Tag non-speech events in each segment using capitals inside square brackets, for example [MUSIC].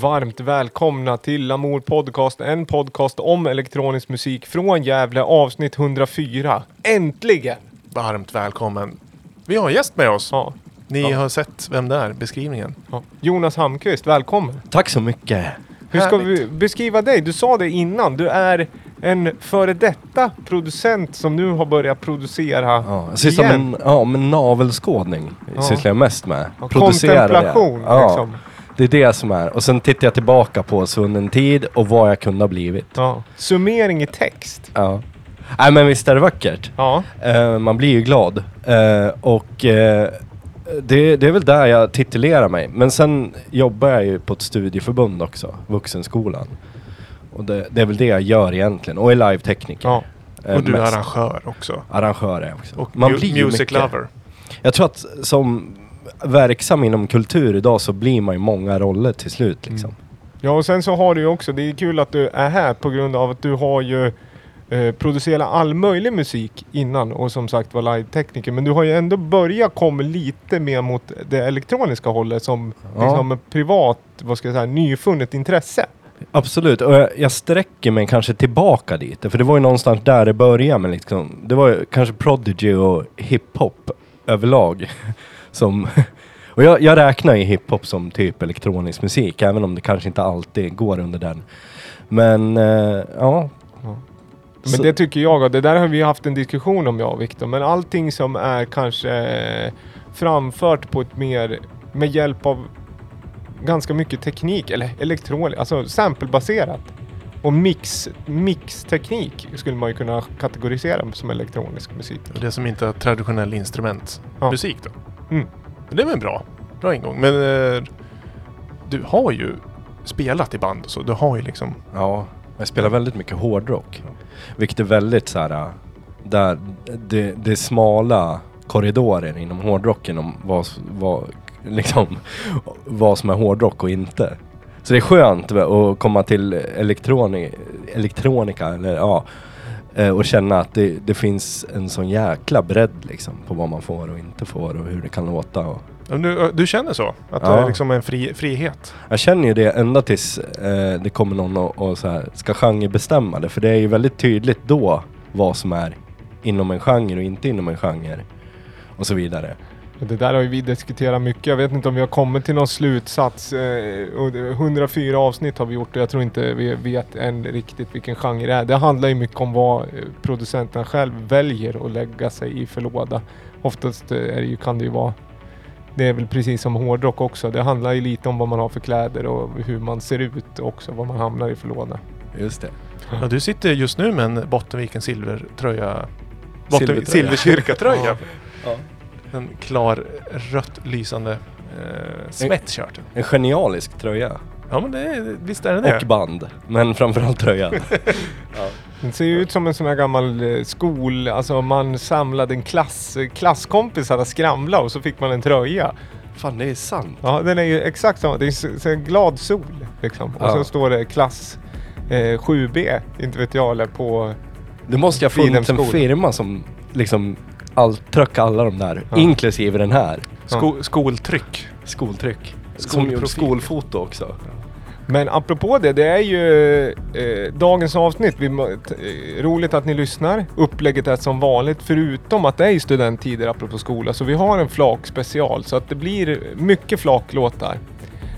Varmt välkomna till Lamour Podcast, en podcast om elektronisk musik från Gävle, avsnitt 104. Äntligen! Varmt välkommen. Vi har en gäst med oss. Ja, Ni Ja. har sett vem det är, beskrivningen. ja. Jonas Hamqvist, välkommen! Tack så mycket. Hur ska Härligt. vi beskriva dig? Du sa det innan, du är en före detta producent som nu har börjat producera Ja, med, igen. en- ja, med navelskådning. Ja. Sysslar jag mest med. Ja, Producera kontemplation Ja, liksom. Det är det som är. Och sen tittar jag tillbaka på svunnen tid och vad jag kunde ha blivit. Ja. Summering i text. Ja. Nej men visst är det vackert. Ja, Eh, man blir ju glad. Eh, och eh, det, det är väl där jag titulerar mig. Men sen jobbar jag ju på ett studieförbund också, Vuxenskolan. Och det, det är väl det jag gör egentligen. Och är live-tekniker. ja. Eh, Och du är mest. arrangör också. Arrangör är jag också. Och Man mu- blir ju music mycket. lover. Jag tror att som verksam inom kultur idag så blir man ju många roller till slut liksom. Ja och sen så har du ju också, det är kul att du är här på grund av att du har ju eh, producerat all möjlig musik innan och som sagt var live-tekniker. Men du har ju ändå börjat komma lite mer mot det elektroniska hållet som Ja. liksom privat, vad ska jag säga, nyfunnet intresse. Absolut, och jag, jag sträcker mig kanske tillbaka dit. För det var ju någonstans där det började med liksom, det var ju kanske Prodigy och hiphop överlag. [LAUGHS] Som, [LAUGHS] och jag, jag räknar ju hiphop som typ elektronisk musik, även om det kanske inte alltid går under den. Men eh, ja. Men Så- det tycker jag, och det där har vi haft en diskussion om jag och Viktor. Men allting som är kanske framfört på ett mer, med hjälp av ganska mycket teknik, eller elektronik, alltså samplebaserat. Och mix, mixteknik skulle man ju kunna kategorisera som elektronisk musik. Det som inte är traditionell instrumentmusik då. Mm. Det är väl bra. Bra ingång. Men eh, du har ju spelat i band och så. Du har ju liksom... Ja, jag spelar väldigt mycket hårdrock. Vilket är väldigt så här, där det, det är smala korridorer inom hårdrocken om vad, vad, liksom, vad som är hårdrock och inte. Så det är skönt att komma till elektroni, elektronika eller ja, eh, och känna att det, det finns en sån jäkla bredd liksom på vad man får och inte får och hur det kan låta. Och, Du, du känner så? Att det Ja. är liksom en fri, frihet? Jag känner ju det ända tills eh, det kommer någon och, och så här, ska genrebestämma det. För det är ju väldigt tydligt då vad som är inom en genre och inte inom en genre. Och så vidare. Det där har ju vi diskuterat mycket. Jag vet inte om vi har kommit till någon slutsats. Eh, och det- 104 avsnitt har vi gjort och jag tror inte vi vet än riktigt vilken genre det är. Det handlar ju mycket om vad eh, producenten själv väljer att lägga sig i för låda. Oftast eh, är det ju, kan det ju vara det är väl precis som hårdrock också. Det handlar ju lite om vad man har för kläder och hur man ser ut också. Vad man hamnar i för låda. Just det. Ja, du sitter just nu med en Bottenviken silvertröja. Botten, Silvertröja. Silverkyrka-tröja. Ja. En klar rött lysande eh, sweatshirt. En genialisk tröja. Ja men det, är- visst är det det. Och band. Men framförallt tröjan. [LAUGHS] Den ser ju ut som en sån här gammal eh, skol, alltså man samlade en klass, eh, klasskompisar att skramla och så fick man en tröja. Fan det är sant. Ja, den är ju exakt samma. Det är så en glad sol liksom. Och Ja. så står det klass eh, 7B, inte vet jag, eller på... Det måste ju ha funnits en Fridhemsskolan. firma som liksom all, tryckte alla de där. Ja. Inklusive den här. Sko, skoltryck. Skoltryck. Som gjorde skolfoto också. Men apropå det, det är ju eh, dagens avsnitt. Vi, eh, roligt att ni lyssnar. Upplägget är som vanligt, förutom att det är ju studenttider apropå skola. Så vi har en flak special, så att det blir mycket flaklåtar.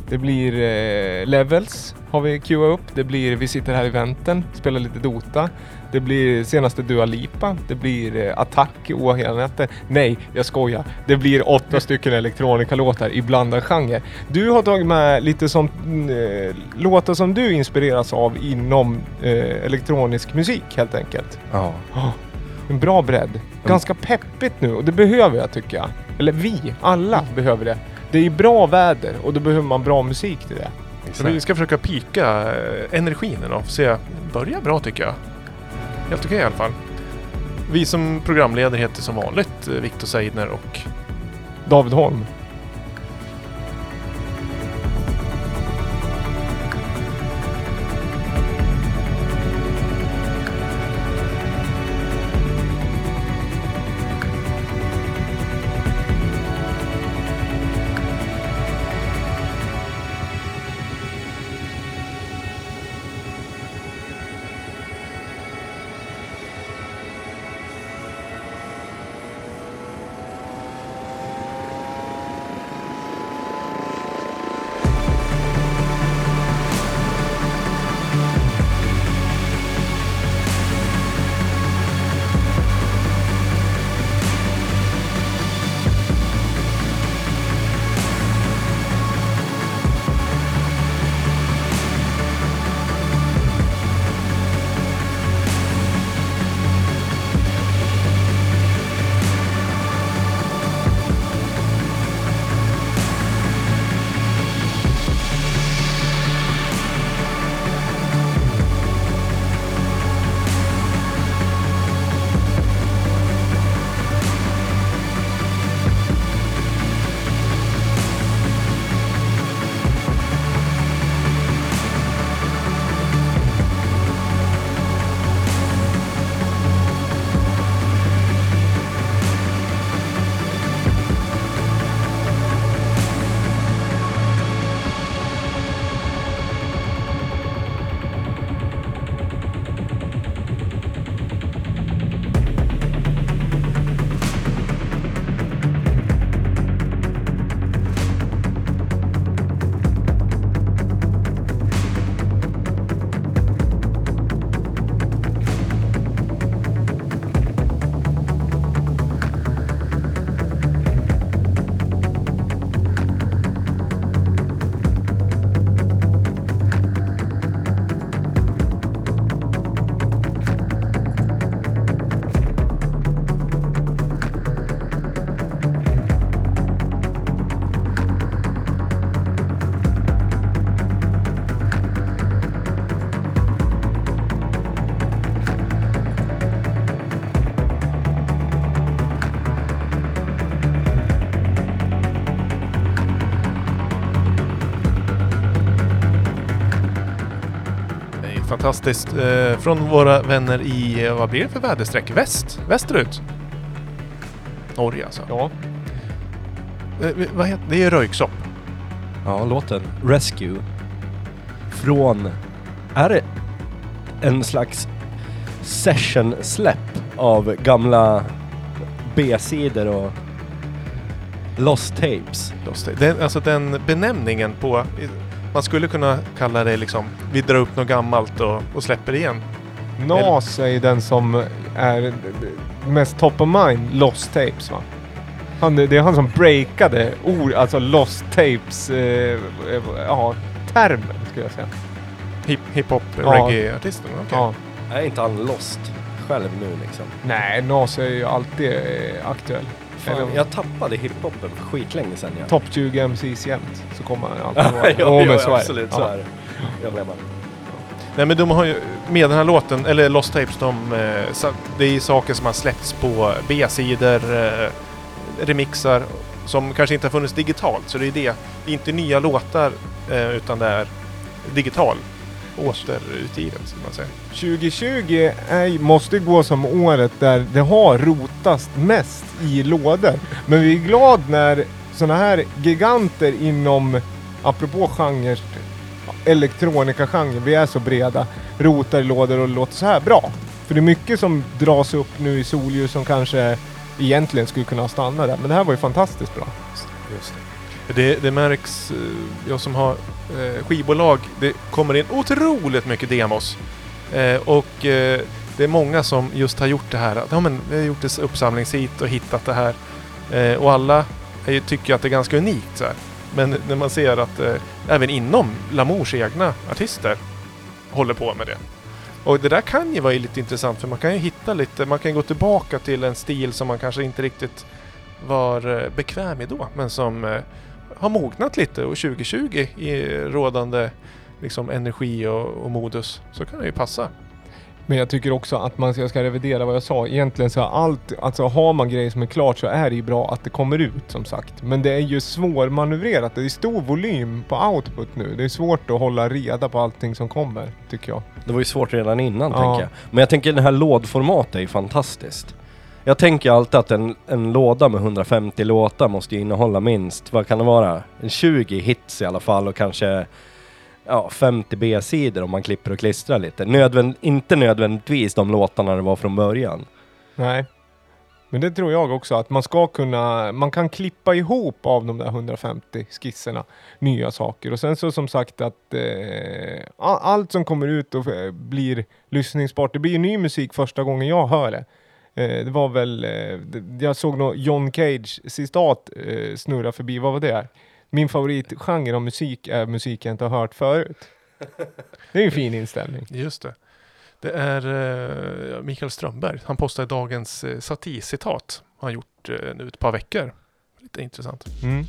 Det blir eh, levels, har vi queuat upp. Det blir Vi sitter här i vänten, spelar lite Dota. Det blir senaste Dua Lipa. Det blir eh, Attack, hela nätter. Nej, jag skojar. Det blir åtta stycken elektronikalåtar i blandad genre. Du har tagit med lite som eh, låtar som du inspireras av inom eh, elektronisk musik helt enkelt. Ja. En bra bredd. Ganska peppigt nu och det behöver jag tycker jag. Eller vi, alla behöver det. Det är bra väder och då behöver man bra musik till det. Vi ska försöka pika eh, energin idag. Se, börja bra tycker jag. Helt okej i alla fall. Vi som programledare heter som vanligt eh, Viktor Seidner och David Holm. Fantastiskt. Eh, från våra vänner i, eh, vad blir det för väderstreck? Väst? Västerut? Norge alltså. Ja. Eh, vad heter det? är Röyksopp. Ja, låten Rescue. Från... Är det en slags session-släpp av gamla B-sidor och Lost Tapes? Lost Tapes. Den, alltså den benämningen på... Man skulle kunna kalla det liksom, vi drar upp något gammalt och, och släpper igen. Nas är ju den som är mest top of mind, Lost Tapes va? Han, det är han som breakade ord, alltså Lost Tapes, eh, eh, ja, termen skulle jag säga. Hip, hiphop, Ja. reggae-artisten. okej. Ja. Är inte han Lost själv nu liksom? Nej, Nas är ju alltid eh, aktuell. Fan, jag tappade hiphopen för skitlänge sedan. Ja. Topp 20 MCs jämt, så kommer han alltid [LAUGHS] vara. ja, Jo, ja, men så är det absolut. Nej men de har ju, med den här låten, eller Lost Tapes, de, eh, det är ju saker som har släppts på B-sidor, eh, remixar, som kanske inte har funnits digitalt. Så det är det, det är inte nya låtar, eh, utan det är digital återutgiven, skulle man säga. 2020 är, måste gå som året där det har rotats mest i lådor. Men vi är glada när sådana här giganter inom, apropå genre, elektronikagenren, vi är så breda, rotar i lådor och låter så här bra. För det är mycket som dras upp nu i solljus som kanske egentligen skulle kunna stanna där. Men det här var ju fantastiskt bra. Just det. Det, det märks, eh, jag som har eh, skivbolag, det kommer in otroligt mycket demos. Eh, och eh, det är många som just har gjort det här. Ja, men vi har gjort ett uppsamlingshit och hittat det här. Eh, och alla är, ju- tycker att det är ganska unikt. Så här. Men när man ser att eh, även inom Lamours egna artister håller på med det. Och det där kan ju vara lite intressant för man kan ju hitta lite, man kan gå tillbaka till en stil som man kanske inte riktigt var eh, bekväm i då, men som eh, har mognat lite och 2020 i rådande liksom, energi och, och modus så kan det ju passa. Men jag tycker också att man ska, jag ska revidera vad jag sa. Egentligen så är allt, alltså har man grejer som är klart så är det ju bra att det kommer ut som sagt. Men det är ju svårmanövrerat. Det är stor volym på output nu. Det är svårt att hålla reda på allting som kommer, tycker jag. Det var ju svårt redan innan Ja. tänker jag. Men jag tänker det här lådformatet är ju fantastiskt. Jag tänker alltid att en, en låda med 150 låtar måste ju innehålla minst, vad kan det vara? En 20 hits i alla fall och kanske ja, 50 B-sidor om man klipper och klistrar lite. Nödvänd, inte nödvändigtvis de låtarna det var från början. Nej. Men det tror jag också att man ska kunna, man kan klippa ihop av de där 150 skisserna nya saker. Och sen så som sagt att eh, allt som kommer ut och eh, blir lyssningsbart, det blir ju ny musik första gången jag hör det. Eh, det var väl, eh, jag såg nog John Cage citat eh, snurra förbi, vad var det? Min favoritgenre av musik är musik jag inte har hört förut. Det är ju en fin inställning. Just det. Det är eh, Mikael Strömberg. Han postade dagens eh, satircitat. Har han gjort eh, nu ett par veckor. Lite intressant. Mm.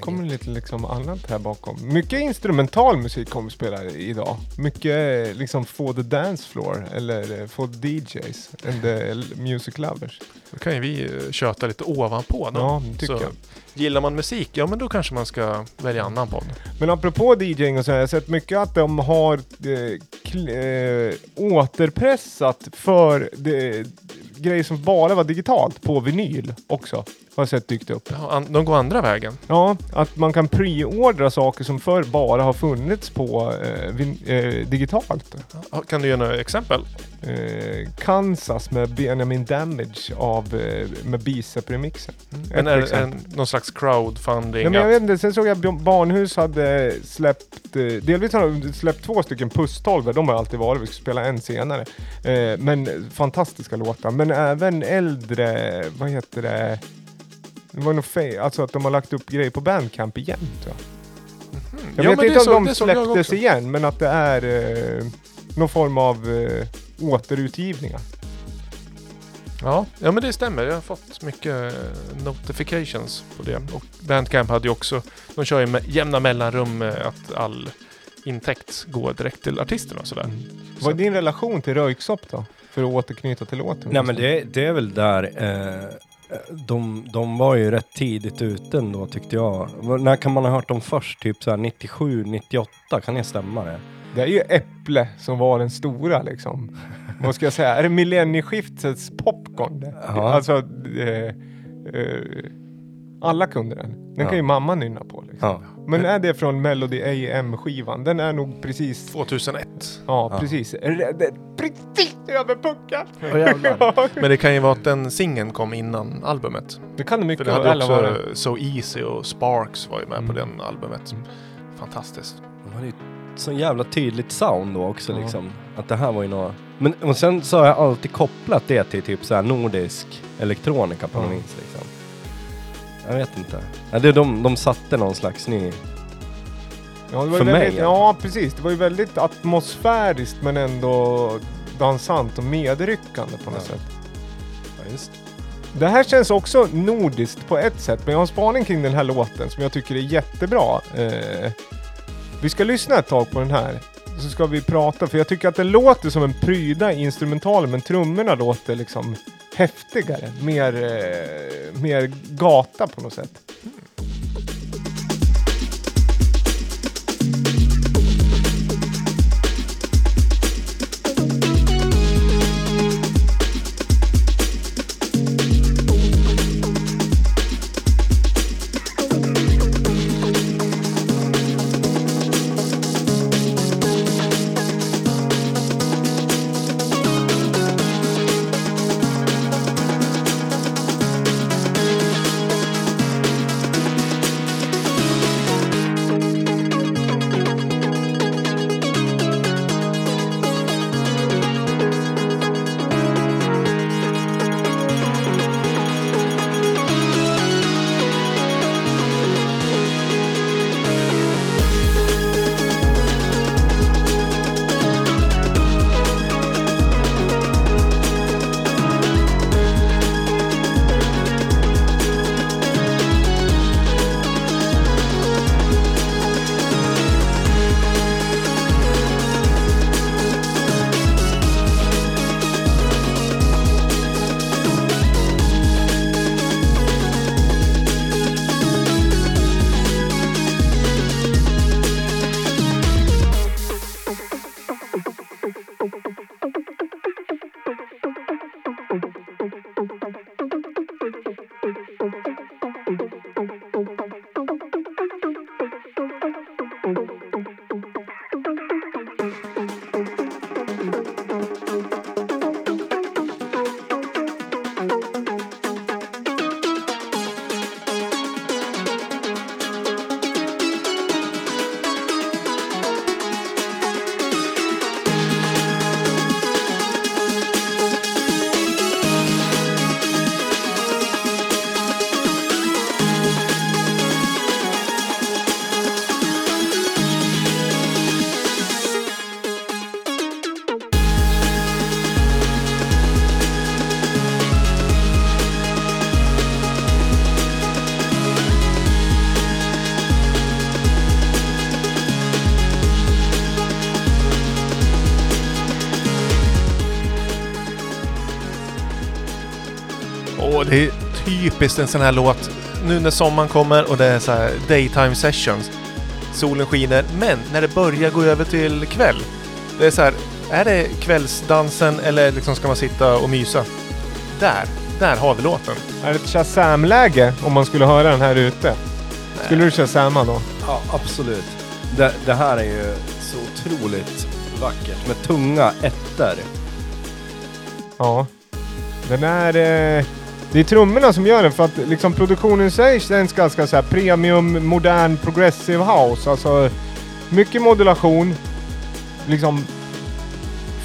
Kommer lite liksom annat här bakom. Mycket instrumental musik kommer vi spela idag. Mycket eh, liksom for the dance floor eller eh, for the DJs and the music lovers. Då kan ju vi eh, köta lite ovanpå. Då. Ja, tycker Så jag. Gillar man musik, ja men då kanske man ska välja annan podd. Men apropå DJing och så har jag sett mycket att de har eh, återpressat för det, grejer som bara var digitalt på vinyl också. Har jag sett dykt upp. Ja, an- de går andra vägen. Ja, att man kan preordra saker som förr bara har funnits på eh, vin- eh, digitalt. Ja, Kan du ge några exempel? Eh, Kansas med Benjamin Damage av, eh, med Bicep-remixen. Men är det exempel. en, någon slags crowdfunding? Ja, men jag att- vet inte, sen såg jag att Barnhus hade släppt, eh, delvis har de släppt två stycken pusstolvar, de har alltid varit, vi ska spela en senare. Eh, men fantastiska låtar, men även äldre, vad heter det? Det var nog fe- alltså att de har lagt upp grejer på Bandcamp igen tror jag. Mhm. Jag Ja, vet inte om de det såg jag släpptes igen, men att det är eh, någon form av eh, återutgivningar. Ja, ja, men det stämmer. Jag har fått mycket eh, notifications på det. Och Bandcamp hade ju också, de kör ju med jämna mellanrum att all intäkt går direkt till artisterna och sådär. Vad är din relation till Röyksopp då? För att återknyta till låten. Nej men det, det är väl där eh, De, de var ju rätt tidigt ute ändå tyckte jag. När kan man ha hört dem först? Typ så här 97, 98? Kan det stämma det? Det är ju Äpple som var den stora liksom. Vad ska jag säga? Är det millennieskiftets popcorn? Det? Ja. Alltså, eh, eh, alla kunde den. Den Ja. kan ju mamma nynna på. Liksom. Ja. Men är det från Melody AM-skivan? Den är nog precis... 2001. Ja, Ja. precis. Det- Precis över jävlar. [LAUGHS] Men det kan ju vara att den singeln kom innan albumet. det kan det För mycket det hade väl också vara. So Easy och Sparks var ju med på Mm. den albumet. Fantastiskt. De hade ju så jävla tydligt sound då också Ja. liksom. Att det här var ju något... Men och sen så har jag alltid kopplat det till typ så här nordisk elektronika på något vis liksom. Jag vet inte. Ja, det, de, de satte någon slags ny... Ja, det var För mig, väldigt, ja. ja, precis. Det var ju väldigt atmosfäriskt men ändå dansant och medryckande på något Ja. sätt. Ja, just. Det här känns också nordiskt på ett sätt, men jag har en spaning kring den här låten som jag tycker är jättebra. Eh, vi ska lyssna ett tag på den här, så ska vi prata, för jag tycker att den låter som en pryda i instrumentalen, men trummorna låter liksom häftigare, mer, eh, mer gata på något sätt. Mm. Typiskt en sån här låt. Nu när sommaren kommer och det är så här daytime sessions. Solen skiner, men när det börjar gå över till kväll. Det är så här, är det kvällsdansen eller liksom ska man sitta och mysa? Där, där har vi låten. Är det ett Shazam-läge om man skulle höra den här ute? Skulle du Shazama då? Ja, absolut. Det, det här är ju så otroligt vackert med tunga ettor. Ja. Den är... Eh, det är trummorna som gör den för att liksom produktionen i sig känns ganska så här premium, modern, progressive house. Alltså mycket modulation, liksom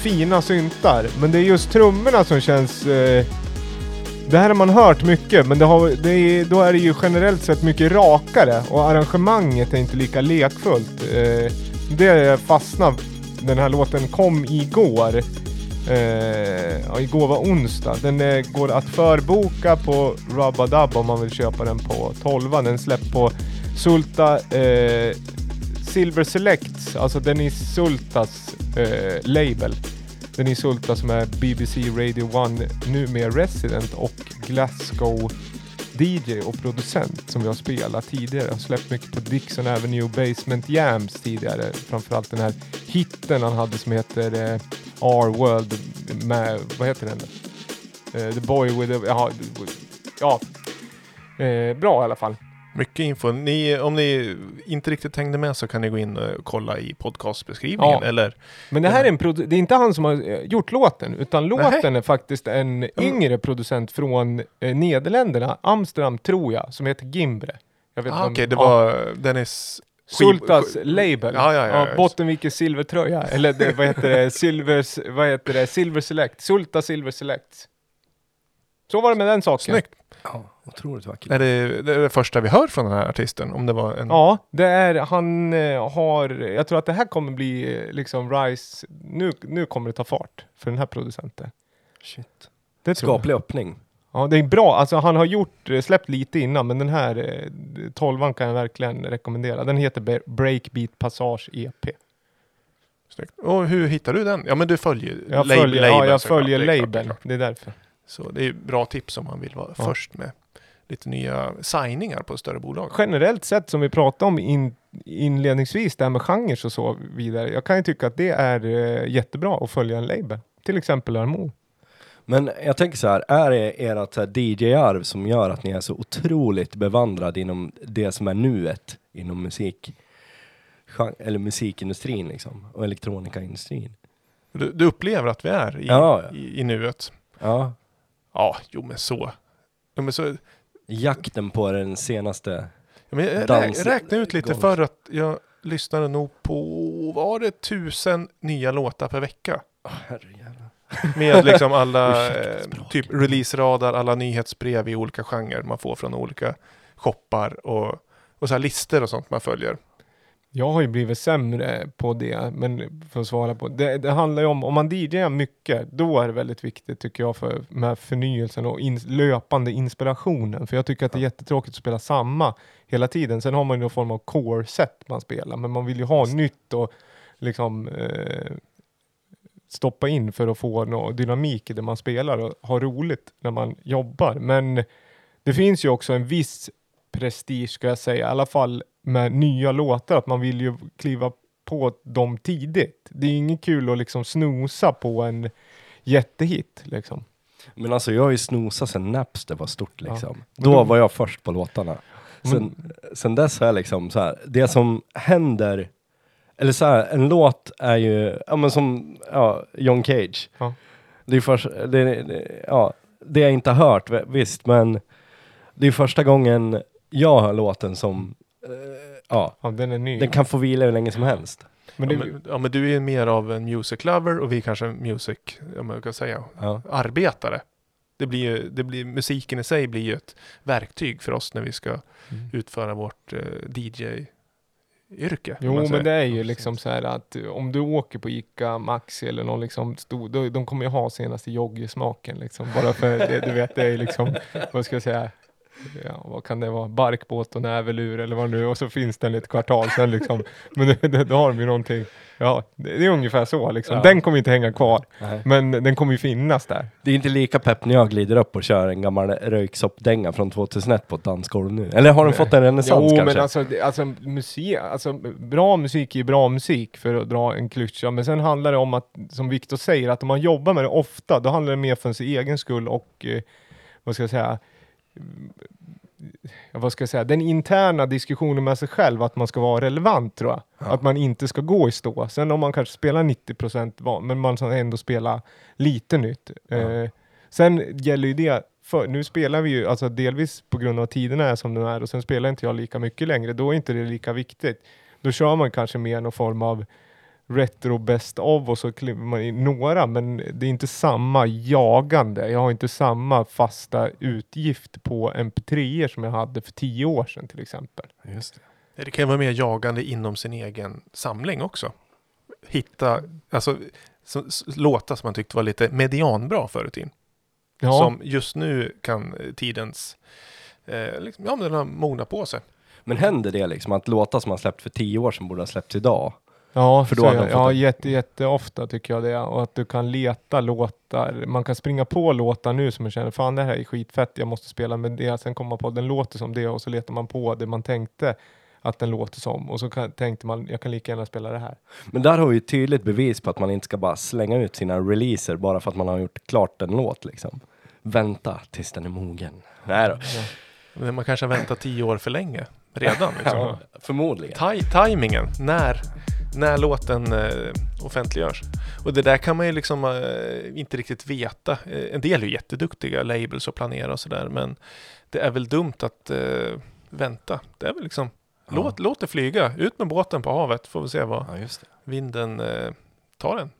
fina syntar. Men det är just trummorna som känns... Eh, det här har man hört mycket men det har, det är, då är det ju generellt sett mycket rakare och arrangemanget är inte lika lekfullt. Eh, det fastnade. Den här låten kom igår. Eh, ja, igår var onsdag. Den eh, går att förboka på Rubadub om man vill köpa den på 12. Den släpps på Sulta eh, Silver Selects, alltså Dennis Sultas eh, label. Dennis Sulta som är BBC Radio 1 numera resident och Glasgow DJ och producent som vi har spelat tidigare. Har släppt mycket på Dixon Avenue Basement Jams tidigare. Framförallt den här hitten han hade som heter eh, R-World med, vad heter den? Eh, the Boy with the, jaha, ja. Eh, bra i alla fall. Mycket info. Ni, om ni inte riktigt hängde med så kan ni gå in och kolla i podcastbeskrivningen. Ja. Eller, Men det här är en produ- det är inte han som har eh, gjort låten, utan låten är faktiskt en yngre producent från eh, Nederländerna, Amsterdam tror jag, som heter Gimbre. Jag vet ah, okej, det ja. var Dennis... skib- Sultas label. Ja, ja, ja, ja. Bottenvikens silvertröja. Eller det, vad heter det? [LAUGHS] Silver, vad heter det? Silver Select. Sulta Silver Select. Så var det med den saken. Snyggt. Ja, otroligt vackert. Är det, det är det första vi hör från den här artisten? Om det var en... Ja, det är, han eh, har, jag tror att det här kommer bli eh, liksom Rise, nu, nu kommer det ta fart för den här producenten. Shit. Det. Skaplig öppning. Ja, det är bra. Alltså han har gjort, eh, släppt lite innan, men den här 12 kan jag verkligen rekommendera. Den heter Be- Breakbeat Passage EP. Snyggt. Och hur hittar du den? Ja men du följer Jag lab- följer, ja, jag följer labeln. Det är därför. Så det är bra tips om man vill vara Ja. först med lite nya signingar på större bolag. Generellt sett som vi pratade om in, inledningsvis, det här med genrer och så vidare. Jag kan ju tycka att det är eh, jättebra att följa en label. Till exempel Armo. Men jag tänker så här, är det ert DJ-arv som gör att ni är så otroligt bevandrad inom det som är nuet inom musik, eller musikindustrin liksom, och elektronikaindustrin? Du, du upplever att vi är i, Ja, ja. i, i nuet? Ja, Ja, jo men så. Jo, men så jakten på den senaste, ja, men jag Dans- rä, räkna ut lite för att jag lyssnade nog på, var det tusen nya låtar per vecka? oh, herrejävlar. Med liksom [LAUGHS] alla eh, typ releaseradar, alla nyhetsbrev i olika genrer man får från olika shoppar och, och så här listor och sånt man följer. Jag har ju blivit sämre på det, men för att svara på det. Det handlar ju om, om man DJar mycket, då är det väldigt viktigt tycker jag för med förnyelsen och in, löpande inspirationen. För jag tycker att det är jättetråkigt att spela samma hela tiden. Sen har man ju någon form av core-set man spelar, men man vill ju ha nytt och liksom eh, stoppa in för att få någon dynamik i det man spelar och ha roligt när man jobbar. Men det finns ju också en viss prestige ska jag säga, i alla fall med nya låtar, att man vill ju kliva på dem tidigt. Det är inget kul att liksom snosa på en jättehit liksom. Men alltså jag har ju snosat sen Napster var stort Ja. liksom. Men Då var jag först på låtarna. Sen, sen dess har jag liksom så här, det som händer, eller så här, en låt är ju, ja men som, ja, John Cage. Ja. Det är först, det, det, ja, det jag inte har hört, visst, men det är första gången jag hör låten som, eh, ja, Ja, den är ny. den kan få vila hur länge som helst. men ja, det, men, ja, men du är ju mer av en music lover och vi kanske är music, ja, men jag kan säga, Ja. arbetare. Det blir ju, det blir, musiken i sig blir ju ett verktyg för oss när vi ska Mm. utföra vårt eh, DJ-yrke. kan Jo, säga. men det är ju liksom så här att eh, om du åker på Ica Maxi eller någon liksom stor, då, de kommer ju ha senaste joggesmaken liksom. Bara för det, du vet, det är liksom, vad ska jag säga, ja, vad kan det vara, barkbåt och näverlur eller vad nu och så finns den ett kvartal sen liksom. [LAUGHS] Men det, då har de ju någonting, ja, det, det är ungefär så liksom. Ja. Den kommer inte hänga kvar, Nej. men den kommer ju finnas där. Det är inte lika pepp när jag glider upp och kör en gammal röyksoppdänga från 2001 på ett dansgolv nu. Eller har den fått en renässans Jo, kanske? men alltså, det- alltså, musik, alltså bra musik är ju bra musik för att dra en klyscha, men sen handlar det om att, som Viktor säger, att om man jobbar med det ofta, då handlar det mer för sin egen skull och, eh, vad ska jag säga, vad ska jag säga, den interna diskussionen med sig själv, att man ska vara relevant tror jag. Ja. Att man inte ska gå i stå. Sen om man kanske spelar 90% van, men man ska ändå spela lite nytt. Ja. Eh, sen gäller ju det, för, nu spelar vi ju, alltså delvis på grund av att tiderna är som de är och sen spelar inte jag lika mycket längre, då är inte det lika viktigt. Då kör man kanske mer någon form av retro best of och så kliver man i några, men det är inte samma jagande. Jag har inte samma fasta utgift på mp3 som jag hade för tio år sedan till exempel. Just det. Det kan ju vara mer jagande inom sin egen samling också. Hitta, alltså, så, låtar som man tyckte var lite medianbra förut i tiden. Ja, Som just nu kan eh, tidens, eh, liksom, ja men den har mognat på sig. Men händer det liksom att låtar som man släppt för tio år sedan borde ha släppts idag? Ja, För då så hade de fått ja en- jätte, jätteofta tycker jag det. Och att du kan leta låtar. Man kan springa på låtar nu som man känner, fan det här är skitfett, jag måste spela med det. Sen kommer man på, den låter som det och så letar man på det man tänkte att den låter som. Och så kan, tänkte man, jag kan lika gärna spela det här. Men där har vi ju tydligt bevis på att man inte ska bara slänga ut sina releaser bara för att man har gjort klart en låt liksom. Vänta tills den är mogen. Nej då. Men Man kanske har väntat tio år för länge redan. [LAUGHS] Liksom. Ja, förmodligen. Taj- tajmingen, när, när låten eh, offentliggörs. Och det där kan man ju liksom eh, inte riktigt veta. Eh, en del är ju jätteduktiga labels och planera och sådär, men det är väl dumt att eh, vänta. Det är väl liksom, Ja. låt, låt det flyga, ut med båten på havet, får vi se vad Ja, just det. vinden eh, tar den.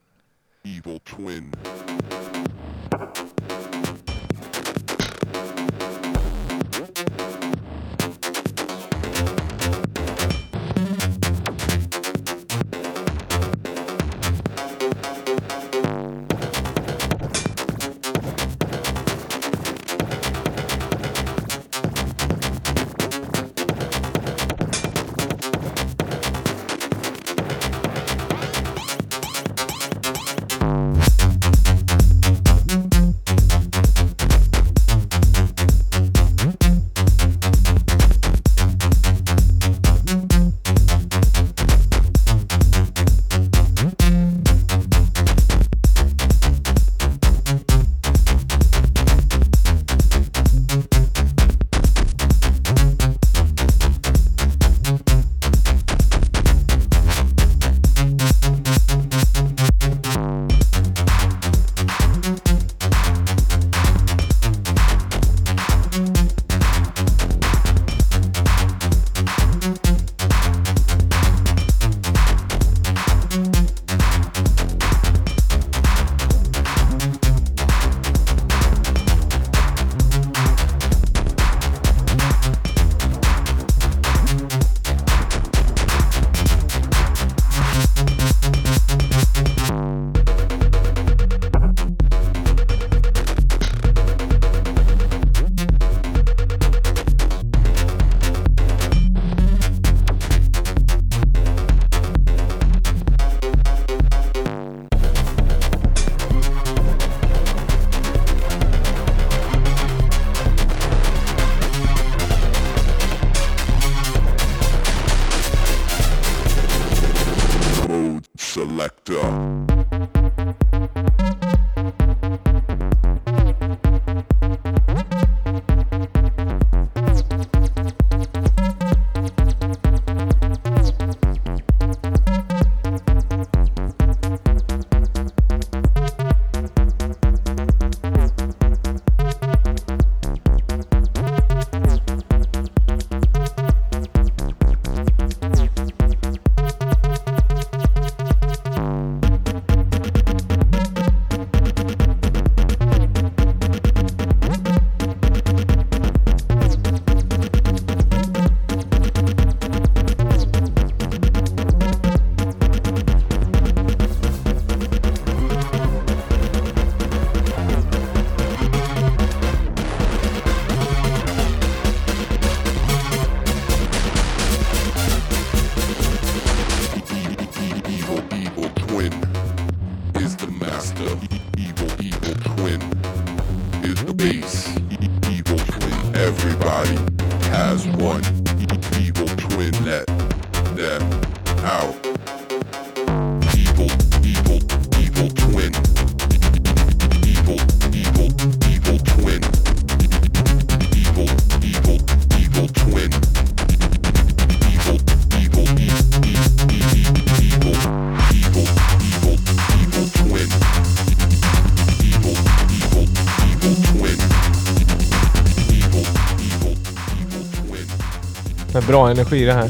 Bra energi det här.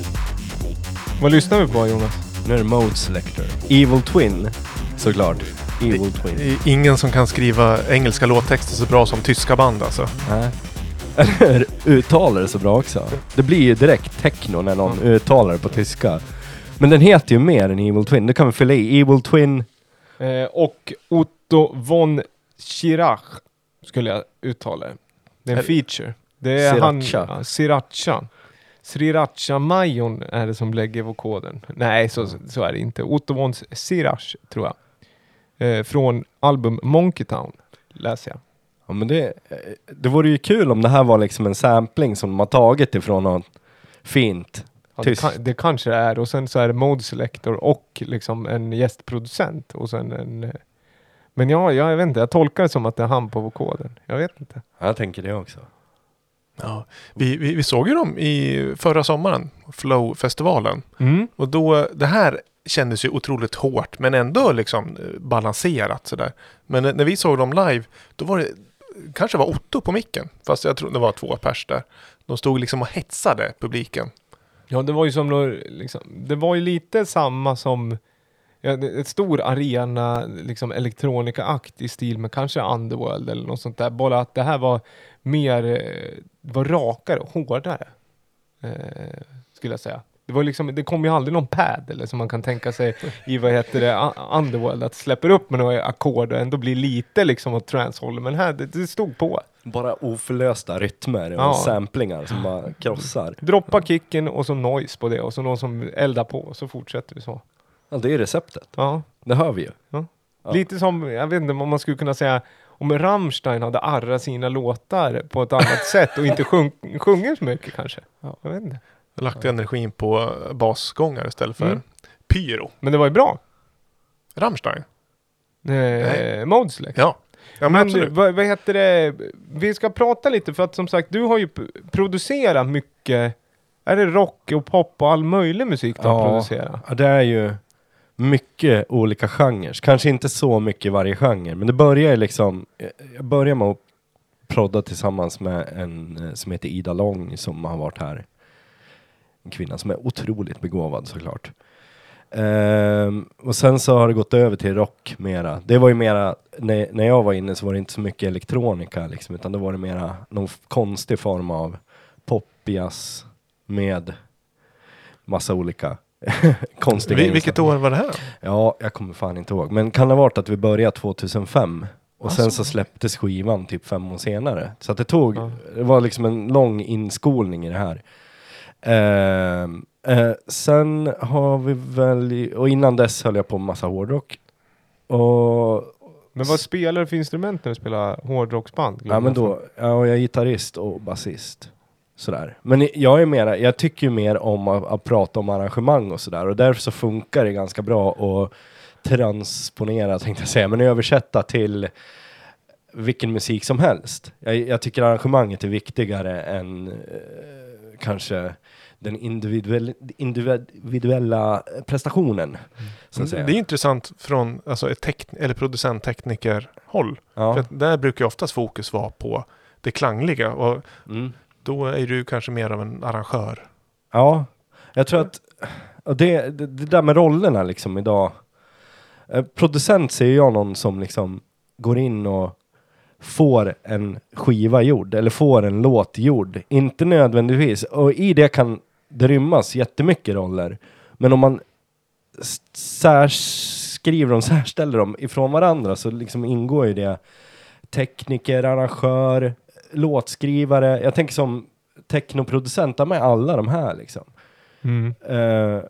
Vad lyssnar vi på Jonas? Nu är det Mode Selector. Evil Twin, såklart. Evil Twin. Det är ingen som kan skriva engelska låttexter så bra som tyska band alltså. Nej. Eller uttalar det så bra också. Det blir ju direkt techno när någon uttalar det på tyska. Men den heter ju mer än Evil Twin. Det kan vi fylla i. Evil Twin. Eh, och Otto von Schirach skulle jag uttala det. Det är en feature. Det är han, Sriracha. ja, Sriracha. Sriracha-majon är det som lägger vokoden. Nej, så, så är det inte. Otto von Sirach, tror jag. Eh, från album Monkey Town, läser jag. Ja men det, eh, det vore ju kul om det här var liksom en sampling som de har tagit ifrån något fint. Ja, det, kan, det kanske det är. Och sen så är det Mode Selector och liksom en gästproducent. Och sen en... eh, Men ja, jag vet inte. Jag tolkar det som att det är han på vokoden. Jag vet inte. Ja, Jag tänker det också. Ja. Vi, vi, vi såg ju dem i förra sommaren, Flow-festivalen. Mm. Och då, det här kändes ju otroligt hårt men ändå liksom eh, balanserat sådär. Men när vi såg dem live, då var det, kanske var Otto på micken. Fast jag tror det var två pers där. De stod liksom och hetsade publiken. Ja, det var ju som liksom, det var ju lite samma som ja, ett stor arena, liksom elektronika-akt i stil med kanske Underworld eller något sånt där. Bara att det här var mer, eh, var rakare och hårdare. Eh, skulle jag säga. Det var liksom, det kom ju aldrig någon pad eller som man kan tänka sig i vad heter det, Underworld, att släpper upp med några ackord och ändå blir lite liksom åt transhåll. Men här, det, det stod på. Bara oförlösta rytmer och Ja. samplingar som bara krossar. Droppa kicken och så noise på det och så någon som eldar på och så fortsätter vi så. Ja, det är receptet. Ja. Det hör vi ju. Ja. Lite som, jag vet inte om man skulle kunna säga om Rammstein hade arrat sina låtar på ett annat [LAUGHS] sätt och inte sjung, sjunger så mycket kanske. Jag vet inte. Lagt energin på basgångar istället för Mm. pyro. Men det var ju bra. Rammstein? Eh, Modeslex. Ja. Ja men, Men absolut. vad, vad heter det? Vi ska prata lite för att som sagt, du har ju producerat mycket. Är det rock och pop och all möjlig musik du har producerat? Ja, det är ju mycket olika genrer. Kanske inte så mycket i varje genre, men det börjar ju liksom... Jag börjar med att prodda tillsammans med en eh, som heter Ida Lång som har varit här. En kvinna som är otroligt begåvad såklart. Um, och sen så har det gått över till rock mera. Det var ju mera, när, när jag var inne så var det inte så mycket elektronika liksom, utan det var det mera någon konstig form av popjazz med massa olika [LAUGHS] konstiga Vi, inslag. vilket år var det här då? Ja, jag kommer fan inte ihåg. Men kan det ha varit att vi började 2005? Och Alltså. sen så släpptes skivan typ fem år senare. Så att det tog, Ja. det var liksom en lång inskolning i det här. Ehm, eh, sen har vi väl, och innan dess höll jag på med massa hårdrock. Och, Men vad spelar du för instrument när du spelar hårdrocksband? ja men då, ja, jag är gitarrist och basist. Sådär. Men jag är mera, jag tycker mer om att, att prata om arrangemang och sådär. Och därför så funkar det ganska bra att transponera tänkte jag säga, men översätta till vilken musik som helst. Jag, jag tycker arrangemanget är viktigare än eh, kanske den individuell, individuella prestationen. Så att säga. Det är intressant från alltså, ett tek- eller producent-tekniker-håll. ja. För där brukar oftast fokus vara på det klangliga. Och Mm då är du kanske mer av en arrangör. Ja, jag tror att det, det, det där med rollerna liksom idag. Eh, producent ser jag någon som liksom går in och får en skiva gjord eller får en låt gjord. Inte nödvändigtvis. Och i det kan det rymmas jättemycket roller. Men om man särskriver dem, särställer dem ifrån varandra så liksom ingår ju det tekniker, arrangör, låtskrivare. Jag tänker som technoproducent, de är alla de här liksom. Mm. Eh,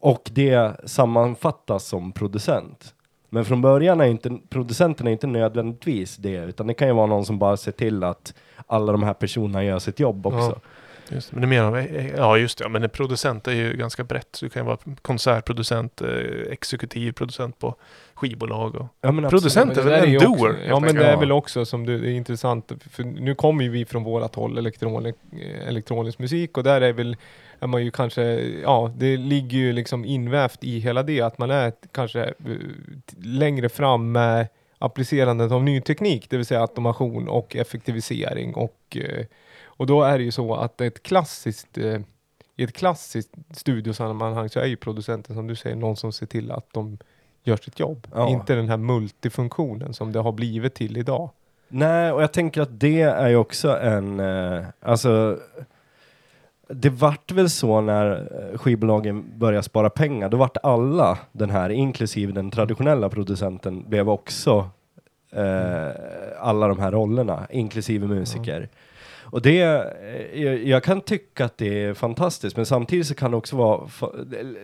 och det sammanfattas som producent. Men från början är inte producenten är inte nödvändigtvis det, utan det kan ju vara någon som bara ser till att alla de här personerna gör sitt jobb också. Just, men det är mer av, ja just det, ja, men en producent är ju ganska brett. Så du kan ju vara konsertproducent, eh, exekutiv producent på skivbolag och Ja, men Producent Men är det väl en också- doer? Ja men det är väl också som du, det är intressant, för nu kommer ju vi från vårat håll, elektronik, eh, elektronisk musik och där är väl, är man ju kanske, ja det ligger ju liksom invävt i hela det, att man är kanske eh, längre fram med applicerandet av ny teknik, det vill säga automation och effektivisering och, eh, och då är det ju så att ett klassiskt eh, i ett klassiskt studiosammanhang så är ju producenten som du säger någon som ser till att de gör sitt jobb. Ja. Inte den här multifunktionen som det har blivit till idag. Nej, och jag tänker att det är ju också en, eh, alltså det vart väl så när eh, skivbolagen började spara pengar, då vart alla den här, inklusive den traditionella producenten, blev också eh, alla de här rollerna, inklusive musiker. Och det, eh, jag, jag kan tycka att det är fantastiskt, men samtidigt så kan det också vara,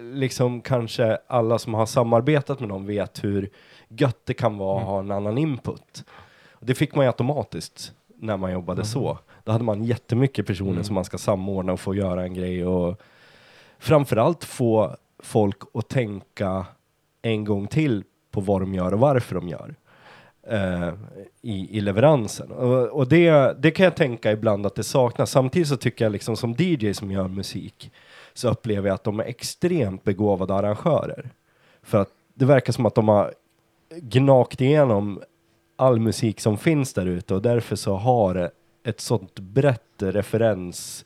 liksom kanske alla som har samarbetat med dem vet hur gött det kan vara att ha en annan input. Och det fick man ju automatiskt när man jobbade så. Då hade man jättemycket personer som man ska samordna och få göra en grej och framförallt få folk att tänka en gång till på vad de gör och varför de gör eh, i, i leveransen. Och, och det, det kan jag tänka ibland att det saknas. Samtidigt så tycker jag liksom som DJ som gör musik så upplever jag att de är extremt begåvade arrangörer. För att det verkar som att de har gnagt igenom all musik som finns där ute och därför så har ett sånt brett referens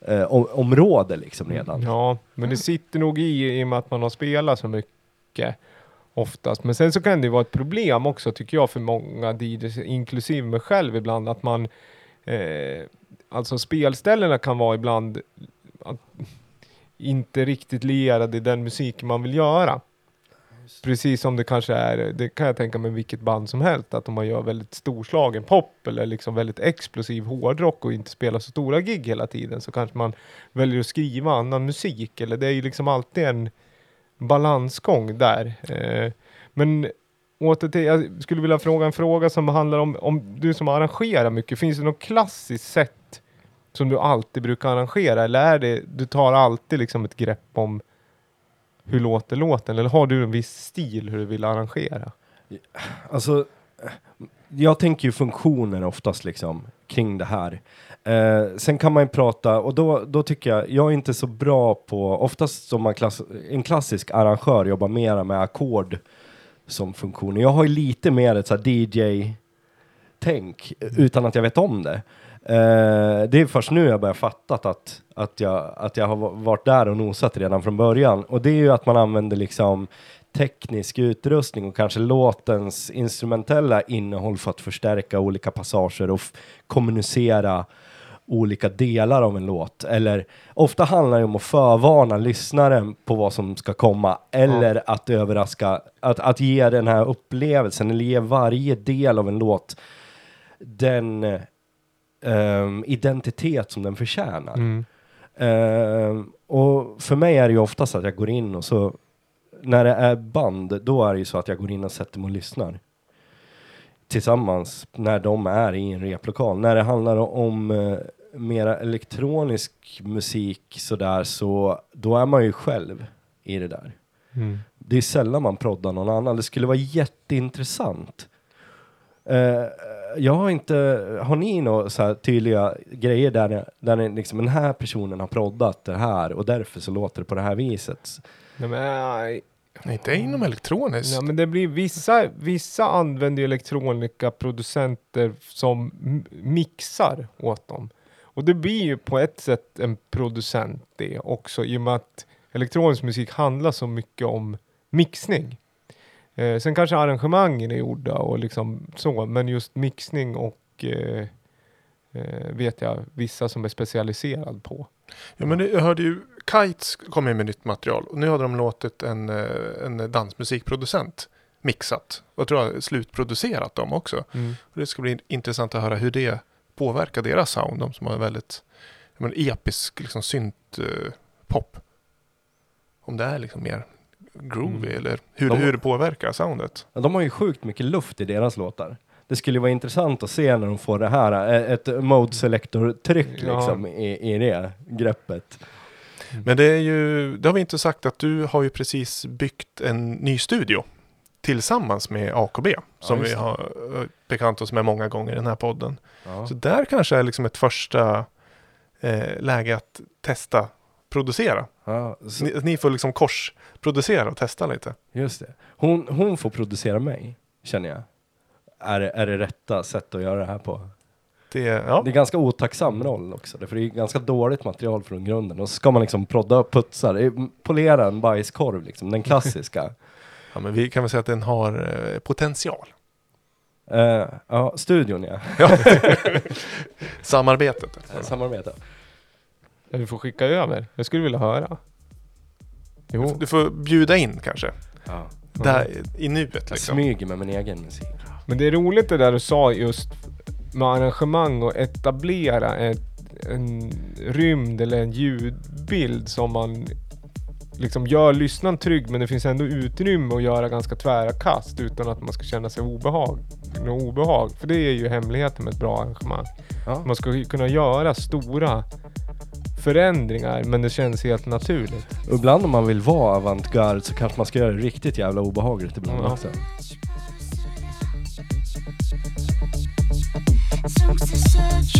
eh, om, område liksom redan. Ja, men det sitter nog i, i och med att man har spelat så mycket oftast. Men sen så kan det vara ett problem också tycker jag för många DJs, inklusive mig själv ibland, att man eh, alltså spelställena kan vara ibland att, inte riktigt lierade i den musik man vill göra. Precis som det kanske är, det kan jag tänka mig vilket band som helst, att om man gör väldigt storslagen pop eller liksom väldigt explosiv hårdrock och inte spelar så stora gig hela tiden så kanske man väljer att skriva annan musik eller det är ju liksom alltid en balansgång där. Eh, men åter till, jag skulle vilja fråga en fråga som handlar om, om du som arrangerar mycket, finns det något klassiskt sätt som du alltid brukar arrangera eller är det, du tar alltid liksom ett grepp om hur låter låten eller har du en viss stil hur du vill arrangera? Alltså, jag tänker ju funktioner oftast liksom kring det här. Eh, sen kan man ju prata, och då, då tycker jag, jag är inte så bra på, oftast som man klass, en klassisk arrangör jobbar mera med ackord som funktioner. Jag har ju lite mer ett så DJ-tänk utan att jag vet om det. Eh, det är först nu jag börjar fatta att, att, jag, att jag har varit där och nosat redan från början. Och det är ju att man använder liksom teknisk utrustning och kanske låtens instrumentella innehåll för att förstärka olika passager och kommunicera olika delar av en låt. Eller ofta handlar det om att förvarna lyssnaren på vad som ska komma eller att överraska, att, att ge den här upplevelsen eller ge varje del av en låt den ehm, identitet som den förtjänar. Mm. Ehm, och för mig är det ju oftast att jag går in och så när det är band, då är det ju så att jag går in och sätter mig och lyssnar. Tillsammans när de är i en replokal. När det handlar om eh, mera elektronisk musik sådär så då är man ju själv i det där. Mm. Det är sällan man proddar någon annan. Det skulle vara jätteintressant. Eh, jag har inte, har ni några så här tydliga grejer där, ni- där ni liksom, den här personen har proddat det här och därför så låter det på det här viset? Nej, men, nej, Inte inom elektroniskt. Ja, men det blir vissa, vissa använder ju elektronikaproducenter som mixar åt dem. Och det blir ju på ett sätt en producent det också i och med att elektronisk musik handlar så mycket om mixning. Eh, sen kanske arrangemangen är gjorda och liksom så, men just mixning och eh, eh, vet jag vissa som är specialiserad på. Ja, men det- jag hörde ju Kites kom ju med nytt material och nu hade de låtit en, eh, en dansmusikproducent mixat och tror jag slutproducerat dem också. Och det ska bli intressant att höra hur det påverkar deras sound, de som har väldigt jag menar, episk liksom, synt eh. Om det är liksom mer groovy Mm. eller hur, De- hur det påverkar soundet. Ja, de har ju sjukt mycket luft i deras låtar. Det skulle vara intressant att se när de får det här, eh, ett mode selector-tryck Ja. liksom i, i det greppet. Men det är ju, det har vi inte sagt att du har ju precis byggt en ny studio tillsammans med AKB som just vi har eh, bekant oss med många gånger i den här podden. Ja. Så där kanske är liksom ett första eh, läge att testa producera. Ja, så, Ni, ni får liksom korsproducera och testa lite. just det. Hon, hon får producera mig, känner jag. Är, är det rätta sätt att göra det här på? Det, ja. Det är ganska otacksam roll också, för det är ganska dåligt material från grunden. Och så ska man liksom prodda putsar, eh, polera en bajskorv liksom, den klassiska. [LAUGHS] ja, men vi kan väl säga att den har eh, potential. Eh, ja, studion ja. [LAUGHS] [LAUGHS] Samarbetet. Eh, Samarbete. Ja, Du får skicka över. Jag skulle vilja höra. Jo. Du får bjuda in kanske. Ja. Där, I nuet Jag liksom. smyger med min egen musik. Men det är roligt det där du sa just med arrangemang och etablera ett, en rymd eller en ljudbild som man liksom gör lyssnaren trygg men det finns ändå utrymme att göra ganska tvära kast utan att man ska känna sig obehag. Något obehag. För det är ju hemligheten med ett bra arrangemang. Ja. Man ska kunna göra stora förändringar men det känns helt naturligt. Och ibland om man vill vara avantgarde så kanske man ska göra det riktigt jävla obehagligt ibland Ja. också. Songs to search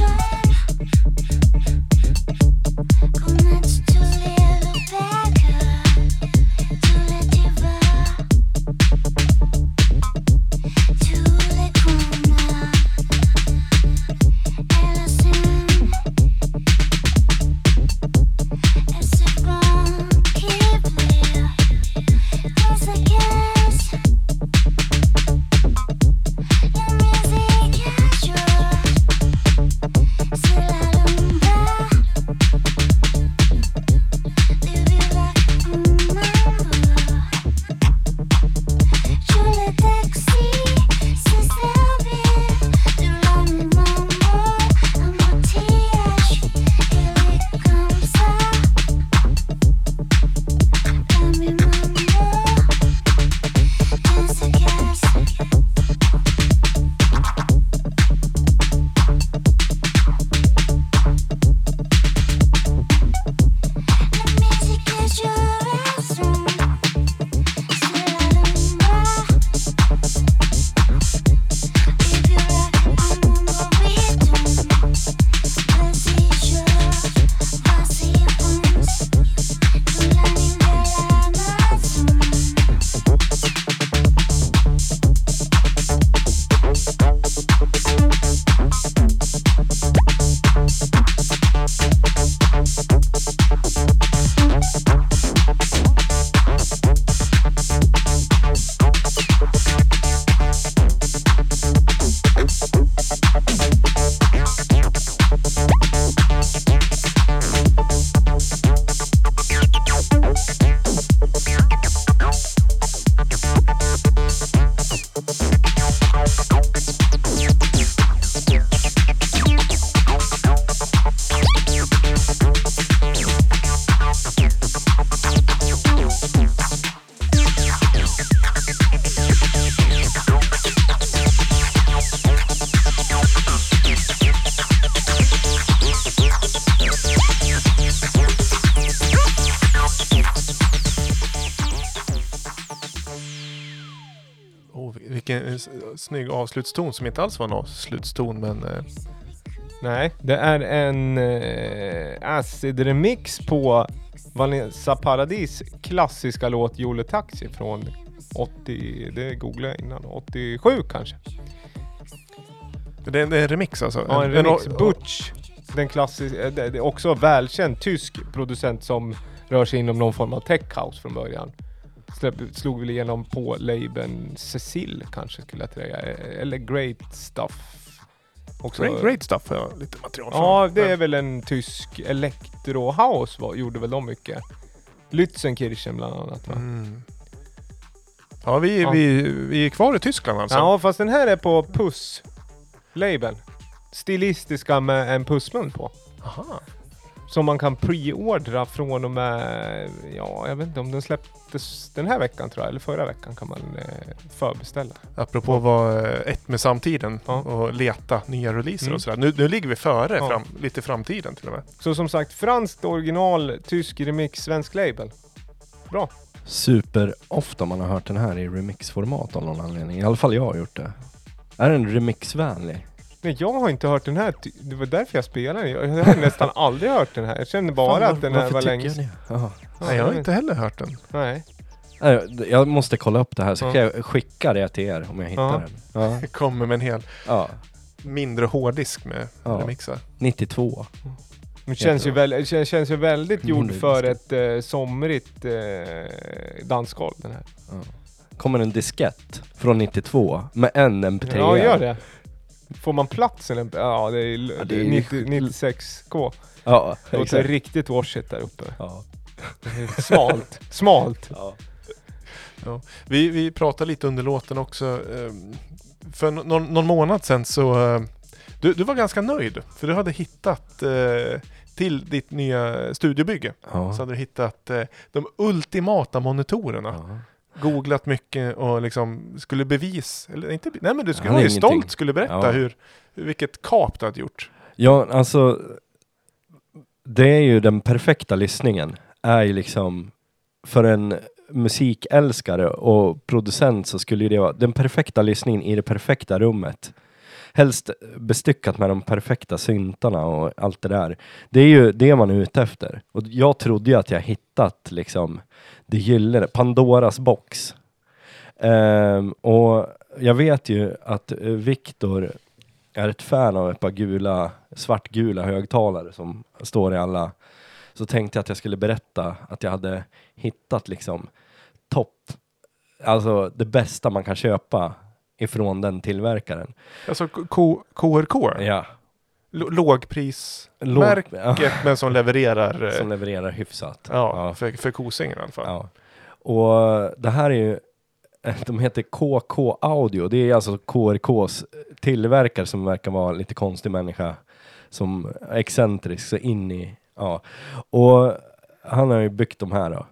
snygg avslutston som inte alls var en avslutston men eh, Nej, det är en eh, acid remix på Vanessa Paradis klassiska låt Jole Taxi från 80, det googlade jag innan, 87 kanske. det är, det är en remix alltså? Ja, en remix. o- Butch, den klassiska, det det är också välkänd tysk producent som rör sig inom någon form av tech house från början. Slog väl igenom på labeln Cecil kanske skulle jag säga, eller Great Stuff. Också. Great, great stuff har jag lite material från. Ja, det är Men- väl en tysk electro house var, gjorde väl de mycket. Lützenkirchen bland annat va? Mm. Ja, vi, Ja. Vi, vi är kvar i Tyskland alltså. Ja, fast den här är på Puss-labeln. Stilistiska med en pussmun på. Aha. Som man kan preordra från och med, ja jag vet inte om den släpptes den här veckan tror jag, eller förra veckan kan man eh, förbeställa. Apropå att vara eh, ett med samtiden Ja. och leta nya releaser Mm. och sådär. Nu, nu ligger vi före, Ja. fram, lite i framtiden till och med. Så som sagt, franskt original, tysk remix, svensk label. Bra. Super ofta man har hört den här i remixformat av någon anledning. I alla fall jag har gjort det. Är den remixvänlig? Nej, jag har inte hört den här. Det var därför jag spelade den. Jag har [LAUGHS] nästan aldrig hört den här. Jag kände bara Fan, att den här var längst. jag det? Jaha. Ja, Nej, jag har inte heller hört den. Nej. Nej, Jag måste kolla upp det här så Ja. kan jag skicka det till er om jag hittar Ja. den. Ja. [LAUGHS] Kommer med en hel ja, mindre hårddisk med Ja. remixar. 92. Det känns ju, väl, känns ju väldigt gjord Mm, för just ett eh, somrigt eh, dansgolv den här. Ja. Kommer en diskett från 92 med en MP3. Ja, gör det. Får man plats eller? Ja, det är, Ja, det är är 90, 96K. Ja, Det låter exakt. riktigt washigt där uppe. Ja. [LAUGHS] Smalt. Smalt. Ja. Vi, vi pratade lite under låten också. ehm, För någon, någon månad sedan så, eh, Du, du var ganska nöjd, för du hade hittat eh, till ditt nya studiobygge. Ja. Så hade du hittat eh, de ultimata monitorerna. Googlat mycket och liksom skulle bevis, eller inte, nej men du skulle vara stolt, skulle berätta Ja. hur, vilket kap du hade gjort. Ja, alltså. Det är ju den perfekta lyssningen. Är ju liksom för en musikälskare och producent så skulle det vara den perfekta lyssningen i det perfekta rummet. Helst bestyckat med de perfekta syntarna och allt det där. Det är ju det man är ute efter. Och jag trodde ju att jag hittat liksom det gyllene, Pandoras box. Um, och jag vet ju att eh, Viktor är ett fan av ett par gula, svartgula högtalare som står i alla. Så tänkte jag att jag skulle berätta att jag hade hittat liksom topp, alltså det bästa man kan köpa ifrån den tillverkaren. Alltså K- KRK, Ja. L- lågprismärket Låg, ja, men som levererar [LAUGHS] eh, som levererar hyfsat. ja, För, för Kosingen i alla fall. Ja. Och det här är ju, de heter KK Audio, det är alltså KRKs tillverkare som verkar vara lite konstig människa. Som excentrisk, så in i, ja. Och han har ju byggt de här då.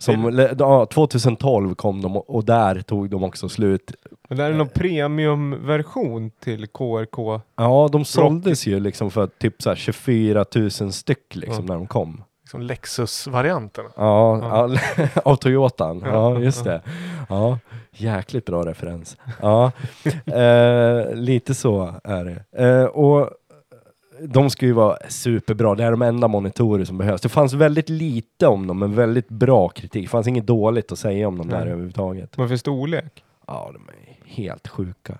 Som, ja, 2012 kom de och där tog de också slut. Men det är någon premiumversion till KRK. Ja, de såldes ju liksom för typ så här 24 000 styck liksom Ja. när de kom. Liksom Lexus-varianten. Ja, Ja. ja. [LAUGHS] av Toyotan. Ja. just det. Ja, jäkligt bra referens. Ja, [LAUGHS] eh, lite så är det. Eh, och de ska ju vara superbra. Det är de enda monitorer som behövs. Det fanns väldigt lite om dem, men väldigt bra kritik. Det fanns inget dåligt att säga om dem där överhuvudtaget. Vad för storlek? Ja, de är helt sjuka.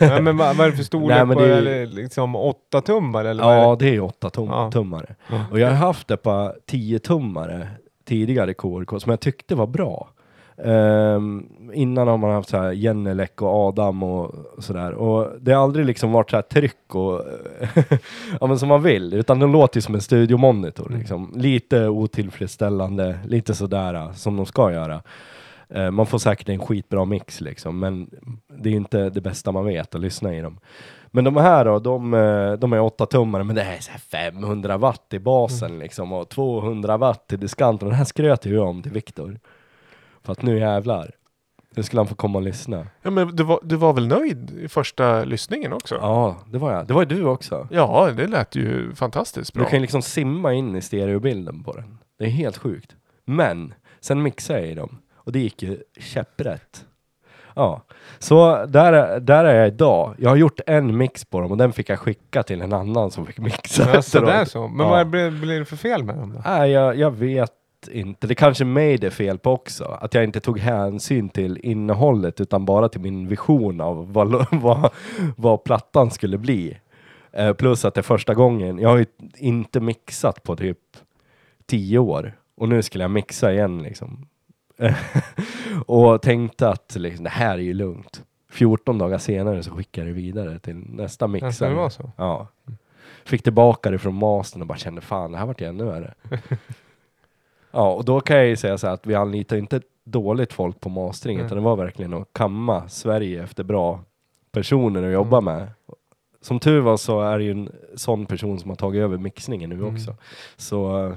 Nej, men vad, vad är det för [LAUGHS] storlek? Nej, men på, det är- det liksom 8 tummar eller? vad är Ja, det? det är 8 tum Ja. tummare. Ja. Och jag har haft ett par 10 tummare tidigare KRK som jag tyckte var bra. Ehm, innan har man haft så här Jennelek och Adam och sådär. Och det har aldrig liksom varit så här tryck och [LAUGHS] ja men som man vill. Utan de låter ju som en studiomonitor Mm. liksom. Lite otillfredsställande, lite sådär som de ska göra. Eh, man får säkert en skitbra mix liksom, men det är inte det bästa man vet att lyssna i dem. Men de här då, de, eh, de är 8 tummare, men det är så här 500 watt i basen liksom och 200 watt i diskanten. Den här skröt jag ju om till Viktor. För att nu jävlar, nu skulle han få komma och lyssna. Ja, men du var, du var väl nöjd i första lyssningen också? Ja, det var jag. Det var ju du också. Ja, det lät ju fantastiskt bra. Du kan ju liksom simma in i stereobilden på den. Det är helt sjukt. Men, sen mixade jag i dem. Och det gick ju käpprätt. Ja, så där, är- där är jag idag. Jag har gjort en mix på dem och den fick jag skicka till en annan som fick mixa Ja, efteråt. sådär så. Men Ja. vad blir, blir det för fel med dem då? Nej, jag, jag vet inte. Det kanske mig det är fel på också. Att jag inte tog hänsyn till innehållet utan bara till min vision av vad, [LAUGHS] vad, vad plattan skulle bli. Eh, plus att det är första gången. Jag har ju inte mixat på typ tio år. Och nu skulle jag mixa igen liksom. [LAUGHS] och tänkte att liksom, det här är ju lugnt. 14 dagar senare så skickade jag det vidare till nästa mixare. så? Ja. Fick tillbaka det från mastern och bara kände fan det här vart ju ännu värre. [LAUGHS] ja och då kan jag ju säga så här att vi anlitar inte dåligt folk på mastering Nej. utan det var verkligen att kamma Sverige efter bra personer att jobba Mm. med. Som tur var så är det ju en sån person som har tagit över mixningen nu Mm. också. Så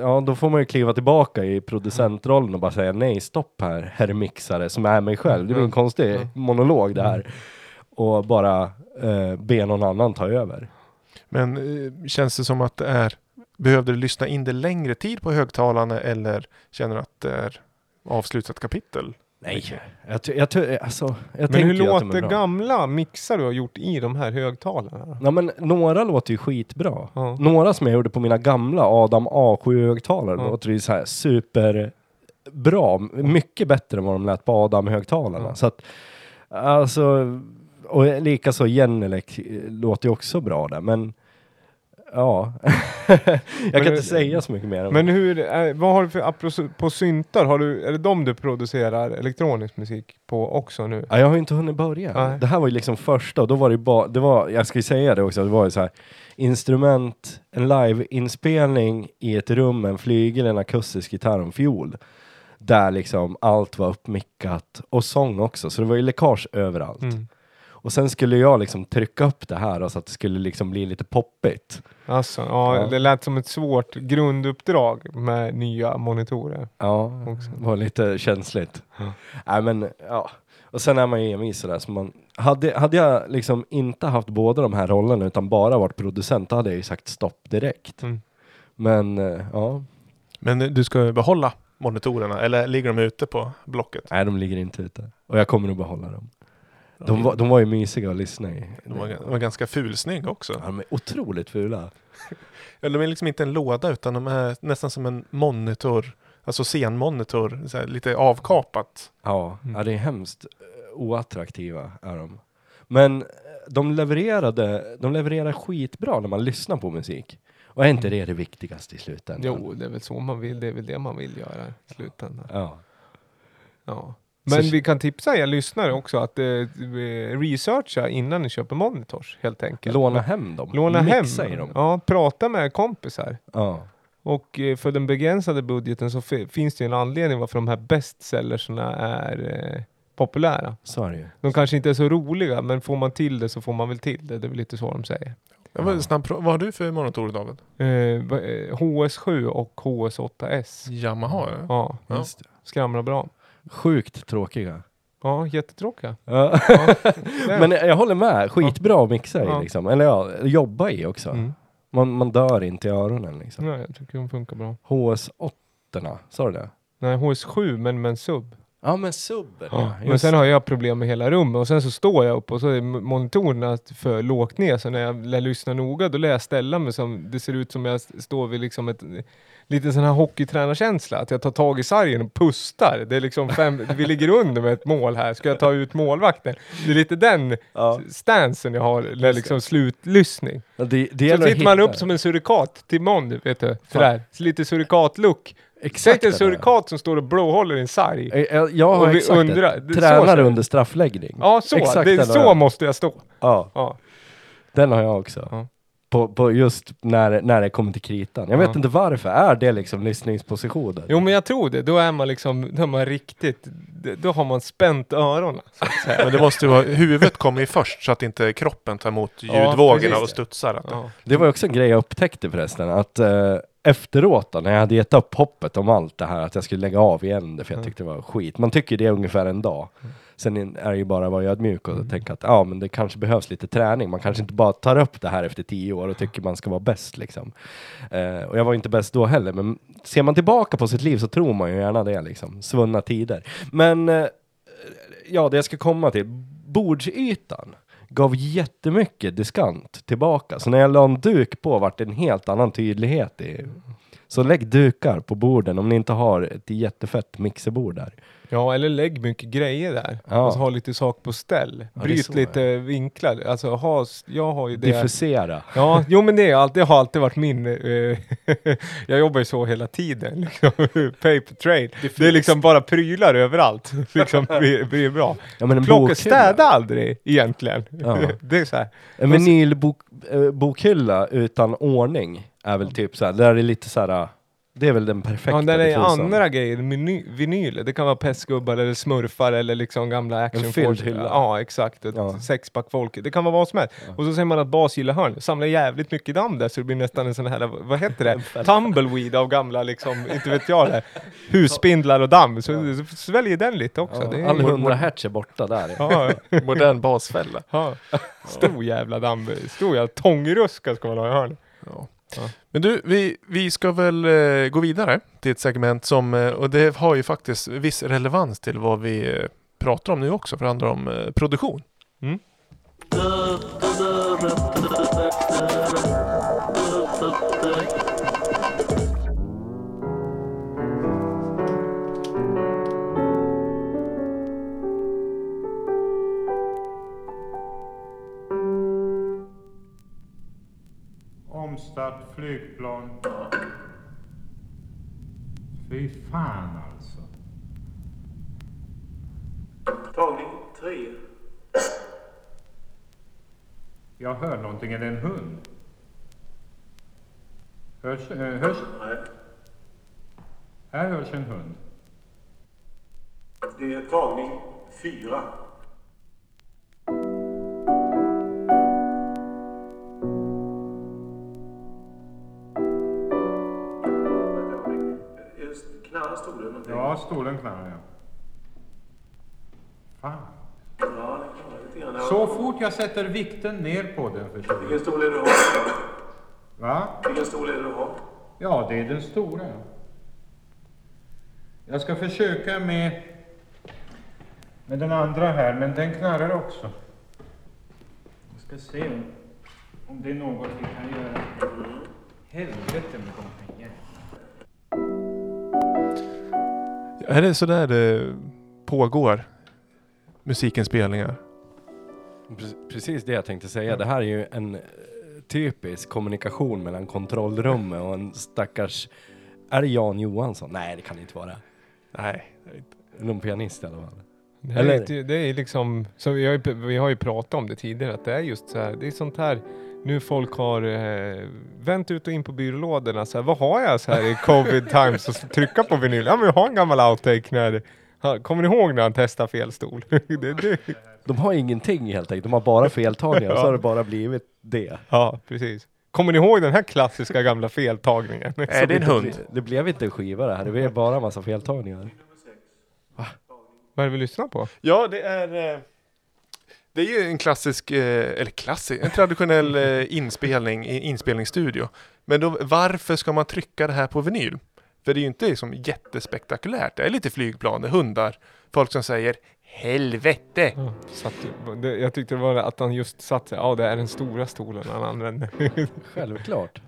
ja, då får man ju kliva tillbaka i producentrollen och bara säga nej, stopp här, herr mixare, som är mig själv. Det blir en Mm. konstig Mm. monolog det här. Och bara eh, be någon annan ta över. Men eh, känns det som att det är... Behövde du lyssna in det längre tid på högtalarna eller känner du att det är avslutat kapitel? Nej, jag, jag, alltså, jag Men hur ju att de låter gamla mixar du har gjort i de här högtalarna? Ja, men några låter ju skitbra. Ja. Några som jag gjorde på mina gamla Adam A7-högtalare Ja. låter ju så här superbra. Mycket bättre än vad de lät på Adam-högtalarna. Ja. Så att, alltså, och likaså Genelec låter ju också bra där, men ja. [LAUGHS] jag kan det- inte säga så mycket mer om Men hur, eh, vad har du för, apropå på syntar, har du, är det de du producerar elektronisk musik på också nu? Ja, jag har ju inte hunnit börja. Nej. Det här var ju liksom första och då var det bara, det var, jag ska ju säga det också, det var ju så här instrument, en liveinspelning i ett rum med en flygel, en akustisk gitarr och en fiol. Där liksom allt var uppmickat och sång också, så det var ju läckage överallt. Mm. Och sen skulle jag liksom trycka upp det här så att det skulle liksom bli lite poppigt. Alltså, ja, Ja. det lät som ett svårt grunduppdrag med nya monitorer. Ja, Också. det var lite känsligt. Ja. Nej men, ja. Och sen är man ju envis sådär, så man... Hade, hade jag liksom inte haft båda de här rollerna utan bara varit producent, då hade jag ju sagt stopp direkt. Mm. Men, eh, ja. Men du ska behålla monitorerna, eller ligger de ute på Blocket? Nej, de ligger inte ute. Och jag kommer nog behålla dem. De var, de var ju mysiga att lyssna i. De var, de var ganska fulsnygga också. Ja, de är otroligt fula. [LAUGHS] Eller de är liksom inte en låda utan de är nästan som en monitor, alltså scenmonitor, så här, lite avkapat. Ja, Mm. ja det är hemskt eh, oattraktiva är de. Men eh, de levererade, de levererar skitbra när man lyssnar på musik. Och är inte det det viktigaste i slutändan? Jo, det är väl så man vill. Det är väl det man vill göra i slutändan. Ja. Ja. Men Så- vi kan tipsa er lyssnare också att eh, researcha innan ni köper monitors helt enkelt. Låna hem dem. Låna hem. Mixa i dem. Ja, prata med kompisar. Ja. Och eh, för den begränsade budgeten så fi- finns det ju en anledning varför de här bestsellersna är eh, populära. Så är det ju. De kanske inte är så roliga, men får man till det så får man väl till det. Det är väl lite så de säger. Jag var snabb, vad har du för monitorer David? Eh, va- eh, HS7 och HS8S. Yamaha? Ja. Ja, Ja. Just det. skramlar bra. Sjukt tråkiga. Ja, jättetråkiga. Ja. [LAUGHS] Men jag håller med, skitbra att mixa i Ja. liksom. Eller ja, jobba i också. Mm. Man, man dör inte i öronen liksom. Nej, jag tycker de funkar bra. HS8, sa du det? Nej, HS7 men med en sub. Ja men subben Ja, men sen har jag problem med hela rummet och sen så står jag upp och så är m- monitorerna för lågt ner så när jag lär lyssna noga då lär jag ställa mig som det ser ut som jag s- står vid liksom ett lite sån här hockeytränarkänsla att jag tar tag i sargen och pustar. Det är liksom fem, [LAUGHS] vi ligger under med ett mål här, ska jag ta ut målvakten? Det är lite den Ja. stansen jag har när liksom slutlyssning. Ja, Det, det Så sitter man upp som en surikat till Mon, vet du. Sådär. Så lite surikatlook. Exakt en det där. surikat som står och blowhåller i en sarg. Eh, Jag, jag har Och vi exakt undrar- det. känner- under straffläggning. Ja, så. Exakt det så måste jag stå. Ja, Ja. den har jag också. Ja. På, på just när, när det kommer till kritan. Jag vet Ja. inte varför. Är det liksom lyssningspositionen? Jo men jag tror det, då är man liksom, då är man riktigt, då har man spänt öronen. Så att säga. Men det måste ju vara, huvudet kommer ju först så att inte kroppen tar emot Ja, ljudvågorna precis. och studsar. Att Ja. Det var också en grej jag upptäckte förresten. Att eh, efteråt då, när jag hade gett upp hoppet om allt det här, att jag skulle lägga av igen det för jag Mm. tyckte det var skit. Man tycker det är ungefär en dag. Sen är det ju bara att vara ödmjuk Mm. och tänka att ja, men det kanske behövs lite träning. Man kanske inte bara tar upp det här efter tio år och tycker man ska vara bäst liksom. Eh, och jag var inte bäst då heller, men ser man tillbaka på sitt liv så tror man ju gärna det liksom. Svunna tider. Men eh, ja, det jag ska komma till. Bordsytan gav jättemycket diskant tillbaka. Så när jag la en duk på vart det en helt annan tydlighet i. Så lägg dukar på borden om ni inte har ett jättefett mixerbord där. Ja, eller lägg mycket grejer där. Ja. Alltså ha lite sak på ställ. Bryt så, lite vinklar. Alltså ha, jag har ju det. Diffusera. Ja, [LAUGHS] jo men det, är alltid, det har alltid varit min... eh, [LAUGHS] jag jobbar ju så hela tiden. [LAUGHS] Liksom. Paper trail. Det är liksom bara prylar överallt. liksom blir, blir bra. Ja, men en Plocka, bokhylla. städa aldrig egentligen. Ja. det är så här. En vinylbokhylla utan ordning är väl typ så här, där är lite så här. Det är väl den perfekta Ja, där är andra grejer, meny, vinyler. Det kan vara pestgubbar eller smurfar eller liksom gamla action fylld Force. hylla. Ja, exakt. Ett Ja. sexpack folk. Det kan vara vad som helst. Och så säger man att bas gillar hörn. Samlar jävligt mycket damm där så det blir nästan en sån här, vad heter det? [LAUGHS] Tumbleweed av gamla liksom, inte vet jag det. Husspindlar och damm. Så, så sväljer den lite också. Ja, det är all 100 hertz är borta där. Ja, [LAUGHS] modern basfälla. ja. [LAUGHS] Stor jävla damm. Stor jävla tångruska ska man ha i hörnet. Ja. Ja. Men du, vi, vi ska väl eh, gå vidare till ett segment som, eh, och det har ju faktiskt viss relevans till vad vi eh, pratar om nu också, för det handlar om produktion. Mm. Omstart flygplan. Fy fan alltså. Tagning 3. Jag hör någonting. Är det en hund? Hörs, eh, hörs, Nej. här hörs en hund. Det är tagning 4. Ja, stolen knarrar. Fan. Ja, det kan lite grann. Så fort jag sätter vikten ner på den försvinner Vilken stol är det du har? Va? Vilken stol är det du har? Ja, det är den stora. Jag ska försöka med, med den andra här, men den knarrar också. Jag ska se om, om det är något vi kan göra. Helvete med de jävlarna. Är det så där det pågår musikinspelningar? Pre- Precis det jag tänkte säga. Det här är ju en eh, typisk kommunikation mellan kontrollrummet och en stackars... Är det Jan Johansson? Nej, det kan det inte vara. Nej. Någon pianist i alla fall. Det, Eller- är, det är liksom, så vi har, ju, vi har ju pratat om det tidigare, att det är just så här, det är sånt här, nu folk har eh, vänt ut och in på byrålådorna så här, vad har jag så här i covid times och så trycka på vinyl? Ja men jag har en gammal outtake när, kommer ni ihåg när han testade fel stol? [LAUGHS] det, det, De har ingenting helt enkelt. De har bara feltagningar och så har det bara blivit det. ja, precis. Kommer ni ihåg den här klassiska gamla feltagningen? Är det en hund? Det blev inte en skiva det här. Det blev bara en massa feltagningar. Vad är det vi lyssnar på? Ja, det är... eh, Det är ju en klassisk, eh, eller klassisk, en traditionell [LAUGHS] eh, inspelning i inspelningsstudio. Men då, varför ska man trycka det här på vinyl? För det är ju inte liksom jättespektakulärt. Det är lite flygplan, det är hundar, folk som säger helvete. Ja, satt, det, jag tyckte det var att han just satt sig, ja det är den stora stolen han använder. [LAUGHS] Självklart.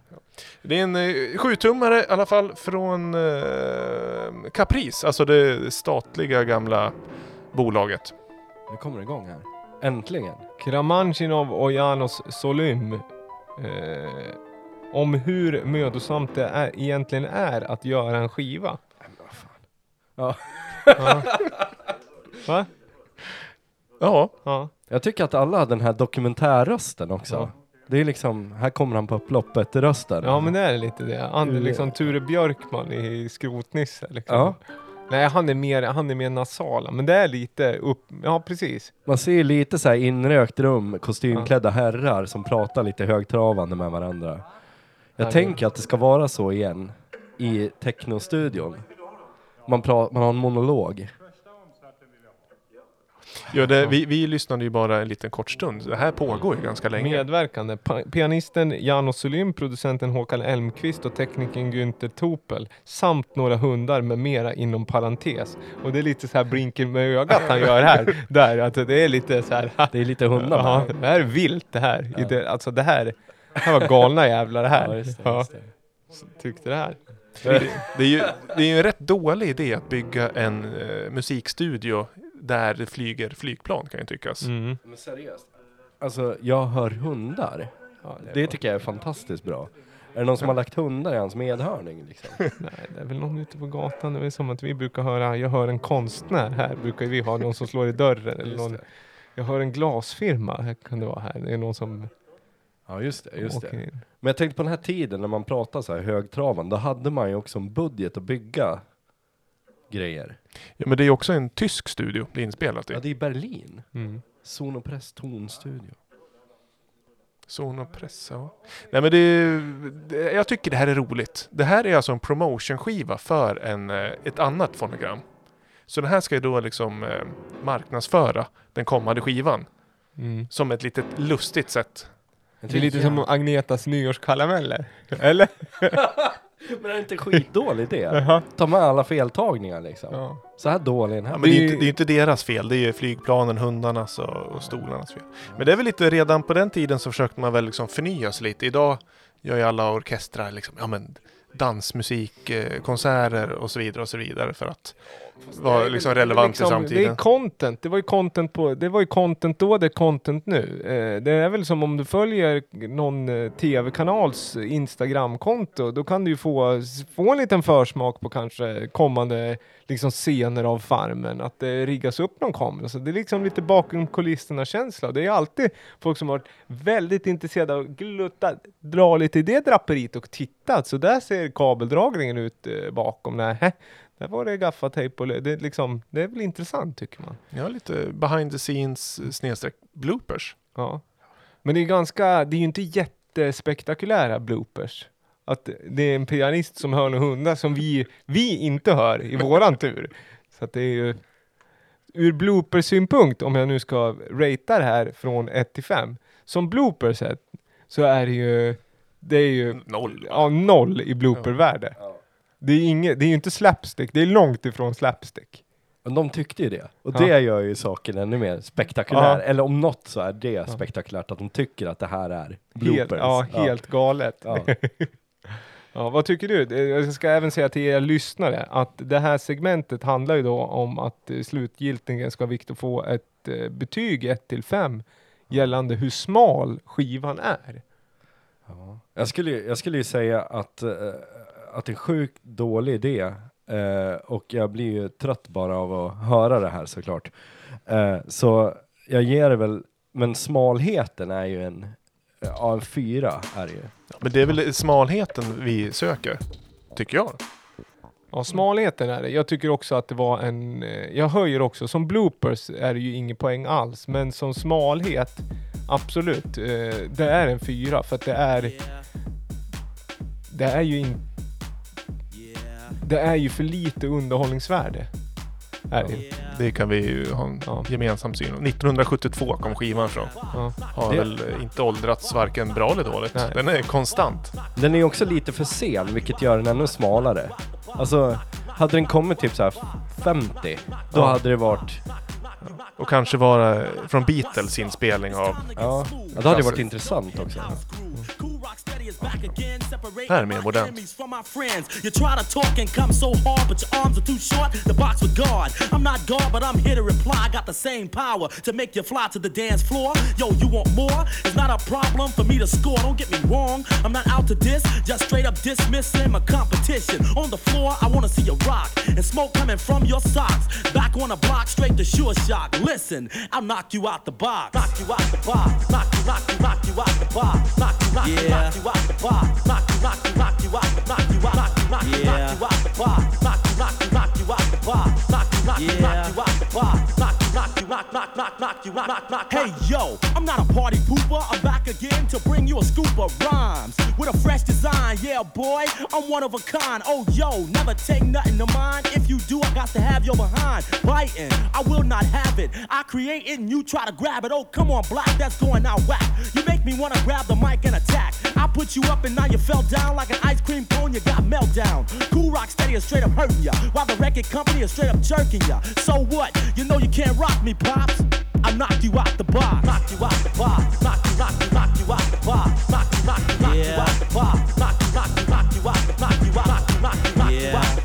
Det är en eh, sjutummare i alla fall från eh, Caprice, alltså det statliga gamla bolaget. Nu kommer det igång här. Äntligen. Kramanchinov och Janos Solym eh, om hur mödosamt det är, egentligen är att göra en skiva. Nej, men vad fan. Ja. Ja. Va? Ja, Ja. Jag tycker att alla har den här dokumentärrösten också. Ja. Det är liksom, här kommer han på upploppet rösten. ja, men det är lite det. Han är liksom Ture Björkman i Skrotnisse. Liksom. Ja. Nej, han är, mer, han är mer nasala, men det är lite upp... Ja, precis. Man ser ju lite så här inrökt rum, kostymklädda herrar som pratar lite högtravande med varandra. Jag Ja, tänker att det ska vara så igen i technostudion. Man, pra- man har en monolog. Ja det, vi, vi lyssnade ju bara en liten kort stund. Det här pågår ju ganska länge. Medverkande. Pa- pianisten Janos Solym, producenten Håkan Elmqvist och teknikern Günther Topel. Samt några hundar med mera inom parentes. Och det är lite så här blinken med ögat han gör här. [LAUGHS] Där, att det är lite så här... Det är lite hundar Ja, det här är vilt det här. I det, alltså det här, det här var galna jävlar det här. Ja, just det, Ja, just det. tyckte det här. Det, det, är ju, det är ju en rätt dålig idé att bygga en eh, musikstudio där det flyger flygplan kan ju tyckas. Mm. Men seriöst. Alltså, jag hör hundar. Ja, det, Det tycker jag är fantastiskt bra. Är det någon som har lagt hundar i hans medhörning liksom? [LAUGHS] nej, det är väl någon ute på gatan. Det är som att vi brukar höra, jag hör en konstnär här. Brukar vi ha någon som slår i dörren. Eller någon, jag hör en glasfirma, här kan det vara här. Det är någon som Ja, just det, just det. in. Men jag tänkte på den här tiden när man pratade så här högtravan, då hade man ju också en budget att bygga grejer. Ja, men det är också en tysk studio det är inspelat i. Ja, det är i Berlin. Mm. Sonopress tonstudio. Sonopress, ja. Nej men det, det, jag tycker det här är roligt. Det här är alltså en promotionskiva för en, eh, ett annat fonogram. Så den här ska ju då liksom eh, marknadsföra den kommande skivan. Mm. Som ett litet lustigt sätt. Det är lite som Agnetas nyårskarameller. Eller? [LAUGHS] [LAUGHS] [LAUGHS] Men är det inte skitdålig det? Jaha. Ta med alla feltagningar liksom. Ja. Så här dålig är den här. Ja, men det är, ju inte, det är inte deras fel, det är ju flygplanen, hundarnas och, och stolarnas fel. Men det är väl lite, redan på den tiden så försökte man väl liksom förnya sig lite. Idag gör ju alla orkestrar liksom, ja men dansmusik, konserter och så vidare och så vidare för att vara liksom relevant liksom, i Det samtiden. är content. Det var ju content på, det var ju content då, det är content nu. Eh, det är väl som om du följer någon eh, tv-kanals Instagram-konto, då kan du ju få, få en liten försmak på kanske kommande liksom scener av Farmen, att det riggas upp någon kamera. Så det är liksom lite bakom kulisserna känsla. Det är alltid folk som har varit väldigt intresserade av att glutta, dra lite i det draperiet och titta. Så där ser kabeldragningen ut eh, bakom. Nej, där var det gaffatejp och det är, liksom, det är väl intressant tycker man. Ja, lite behind the scenes eh, snedstreck bloopers. Ja. Men det är ganska, det är ju inte jättespektakulära bloopers. Att det är en pianist som hör några hundar som vi, vi inte hör i våran [LAUGHS] tur. Så att det är ju ur bloopersynpunkt, om jag nu ska ratea det här från 1 till 5. Som bloopers så är det ju, det är ju Noll. ja, noll i bloopervärde. Det är inget, det är ju inte slapstick, det är långt ifrån slapstick. Men de tyckte ju det. Och det gör ju saken ännu mer spektakulär. Ja. Eller om något så är det spektakulärt att de tycker att det här är Helt, bloopers. ja, helt galet. Ja. [LAUGHS] Ja, vad tycker du? Jag ska även säga till er lyssnare att det här segmentet handlar ju då om att eh, slutgiltigen ska Viktor få ett eh, betyg 1 till 5 gällande hur smal skivan är. Ja. Jag, skulle, jag skulle ju säga att, eh, att det är en sjukt dålig idé. Eh, och jag blir ju trött bara av att höra det här såklart. Eh, så jag ger det väl, men smalheten är ju en, ja en fyra är det ju. Men det är väl smalheten vi söker, tycker jag. Ja, smalheten är det. Jag tycker också att det var en... eh, Jag höjer också, som bloopers är det ju ingen poäng alls, men som smalhet, absolut. eh, Det är en fyra för att det är... Det är ju inte... Det är ju för lite underhållningsvärde. Är det ju. Det kan vi ju ha en Ja. gemensam syn på. 1972 kom skivan från. Ja. Har Det- väl inte åldrats varken bra eller dåligt. Nej. Den är konstant. Den är ju också lite för sen, vilket gör den ännu smalare. Alltså, hade den kommit typ så här 50, då Ja. hade det varit, Och kanske vara från Beatles inspelning av... ja, ja då hade det varit intressant också. Här är mer modernt. You try to talk and come so hard, but your arms are too short. The box with God. I'm not God, but I'm here to reply. I got the same power to make you fly to the dance floor. Yo, you want more? It's not a problem for me to score. Don't get me wrong. I'm not out to diss, just straight up dismissing my competition. On the floor, I wanna see you rock and smoke coming from your socks. Back on the block, straight to sure shock. Listen, I'll knock you out the box. Knock you out the box. Knock you, knock you, knock you out the box. Knock you, knock you, knock you out the box knock you out the park. Knock knock knock you, knock you, knock, knock, knock. Hey yo, I'm not a party pooper. I'm back again to bring you a scoop of rhymes with a fresh design. Yeah, boy, I'm one of a kind. Oh yo, never take nothing to mind. If you do, I got to have your behind biting. I will not have it. I create it and you try to grab it. Oh, come on, black, that's going out whack. You make me wanna grab the mic and attack. I put you up and now you fell down like an ice cream cone. You got meltdown. Cool rock steady is straight up hurting ya, while the record company is straight up jerking ya. So what? You know you can't rock me, pops. I knock you out the box. Knock you out the box. Knock you, knock you, knock you out the box. Knock you, knock you, knock you out the box. Knock you, knock you, knock you out. Knock you out. Knock you, knock you, knock you out the box.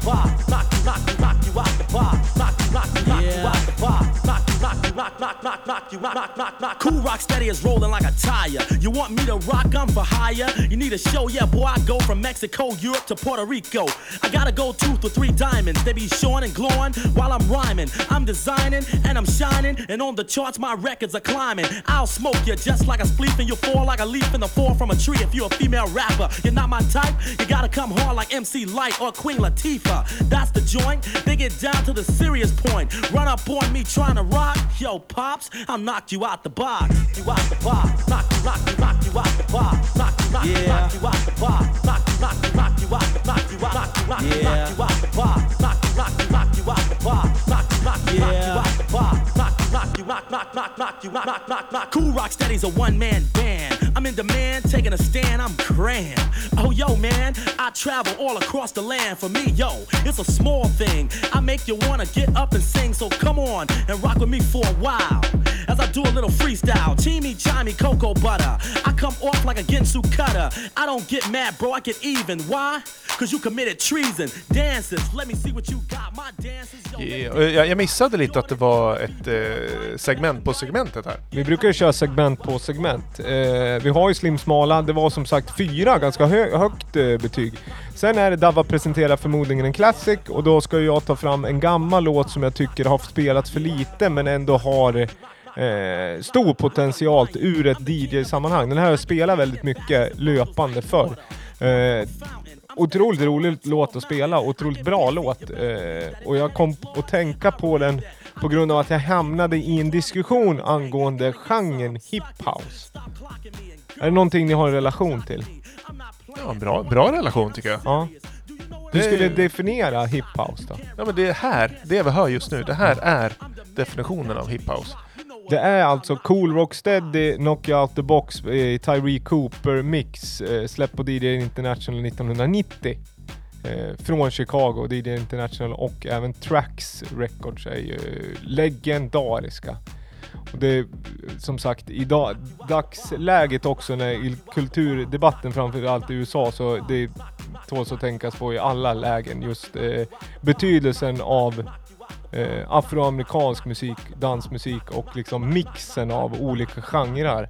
Knock knock, knock, knock, knock you out. Knock, knock, knock. Cool rock steady is rolling like a tire. You want me to rock? I'm for hire. You need a show? Yeah, boy, I go from Mexico, Europe to Puerto Rico. I gotta go two for three diamonds. They be showing and glowing while I'm rhyming. I'm designing and I'm shining, and on the charts my records are climbing. I'll smoke you just like a spleef, and you'll fall like a leaf in the fall from a tree. If you're a female rapper, you're not my type. You gotta come hard like MC Light or Queen Latifah. That's the joint. They get down to the serious point. Run up on me trying to rock, yo pops. I'll knock you out the box. You out the box. Knock you, knock knock you out the box. Knock you, knock you, knock you out the box. Knock you, knock you, knock you out. Knock you out, knock you, knock you, knock you out the box. Knock you, knock you, knock you out the box. Knock you, knock you, knock you out the box. Knock you, knock you, knock, knock, knock, knock you, knock, knock, knock, knock. Cool Rock Steady's a one man band. I'm in demand, taking a stand. I'm grand. Oh yo, man, I travel all across the land. For me, yo, it's a small thing. I make you wanna get up and sing. So come on and rock with me for a while. As I do a little freestyle, chimey, chimey, cocoa butter. I come off like a Ginsu cutter. I don't get mad, bro. I get even. Why? Cause you committed treason. Dances, let me see what you got. My dances, yo. Yeah. Jag, jag missade lite att det var ett eh, segment på segmentet här. Vi brukar ju köra segment på segment. Eh, vi har ju Slim Smala, det var som sagt fyra ganska hö högt eh, betyg. Sen är det Dava presenterar förmodligen en classic och då ska jag ta fram en gammal låt som jag tycker har spelats för lite men ändå har eh, stor potential ur ett DJ-sammanhang. Den här har jag spelat väldigt mycket löpande för. Eh, otroligt rolig låt att spela, otroligt bra låt. Eh, och jag kom att tänka på den på grund av att jag hamnade i en diskussion angående genren hip house. Är det någonting ni har en relation till? Ja, bra, bra relation tycker jag. Ja. Du skulle definiera hip house då? Ja men det här, det vi hör just nu, det här är definitionen av hiphouse. Det är alltså Cool Rock Steady, Knock You Out The Box, eh, Tyree Cooper Mix, eh, släppt på DJ International 1990. Eh, från Chicago, DJ International och även Trax Records är ju legendariska. Och det är som sagt i dag, dagsläget också när i kulturdebatten framförallt i USA så det tåls att tänkas på i alla lägen just eh, betydelsen av eh, afroamerikansk musik, dansmusik och liksom mixen av olika genrer.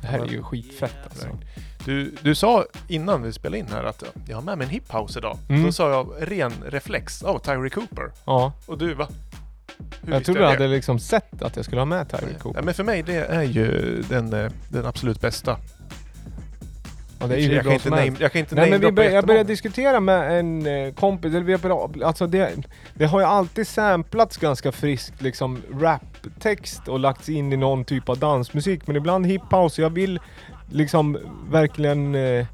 Det här är ju skitfett alltså. Du, du sa innan vi spelade in här att jag har med mig en hiphouse idag. Mm. Då sa jag ren reflex av Tyree Cooper. Ja, Och du va? Hur jag trodde du hade liksom sett att jag skulle ha med Tyree Ja, Cooper. men för mig det är ju den, eh, den absolut bästa. Ja, det är ju jag, kan inte name, jag kan inte Nej men vi namedroppa bör, jag började diskutera med en eh, kompis, eller vi har alltså det, det har ju alltid samplats ganska friskt liksom raptext och lagts in i någon typ av dansmusik men ibland hiphouse, jag vill liksom verkligen eh,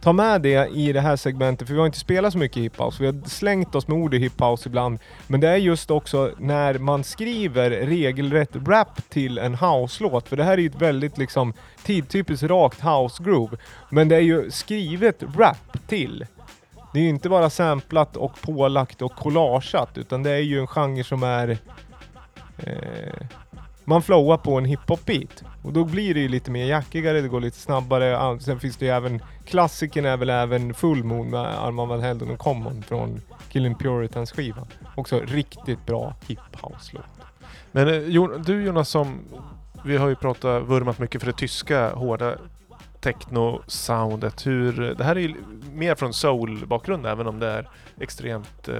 ta med det i det här segmentet för vi har inte spelat så mycket hiphouse, vi har slängt oss med ordet hiphouse ibland men det är just också när man skriver regelrätt rap till en house-låt för det här är ju ett väldigt liksom tidtypiskt rakt house-groove men det är ju skrivet rap till. Det är ju inte bara samplat och pålagt och collageat utan det är ju en genre som är eh, man flowar på en hiphop-beat. Och då blir det ju lite mer jackigare, det går lite snabbare. Sen finns det ju även, klassikern är väl även Full Moon med Arman Van Helden och Common från Killing Puritans skiva. Också riktigt bra hip-house-låt. Men eh, du Jonas som, vi har ju pratat, vurmat mycket för det tyska hårda techno-soundet. Hur, det här är ju mer från soul-bakgrund även om det är extremt eh,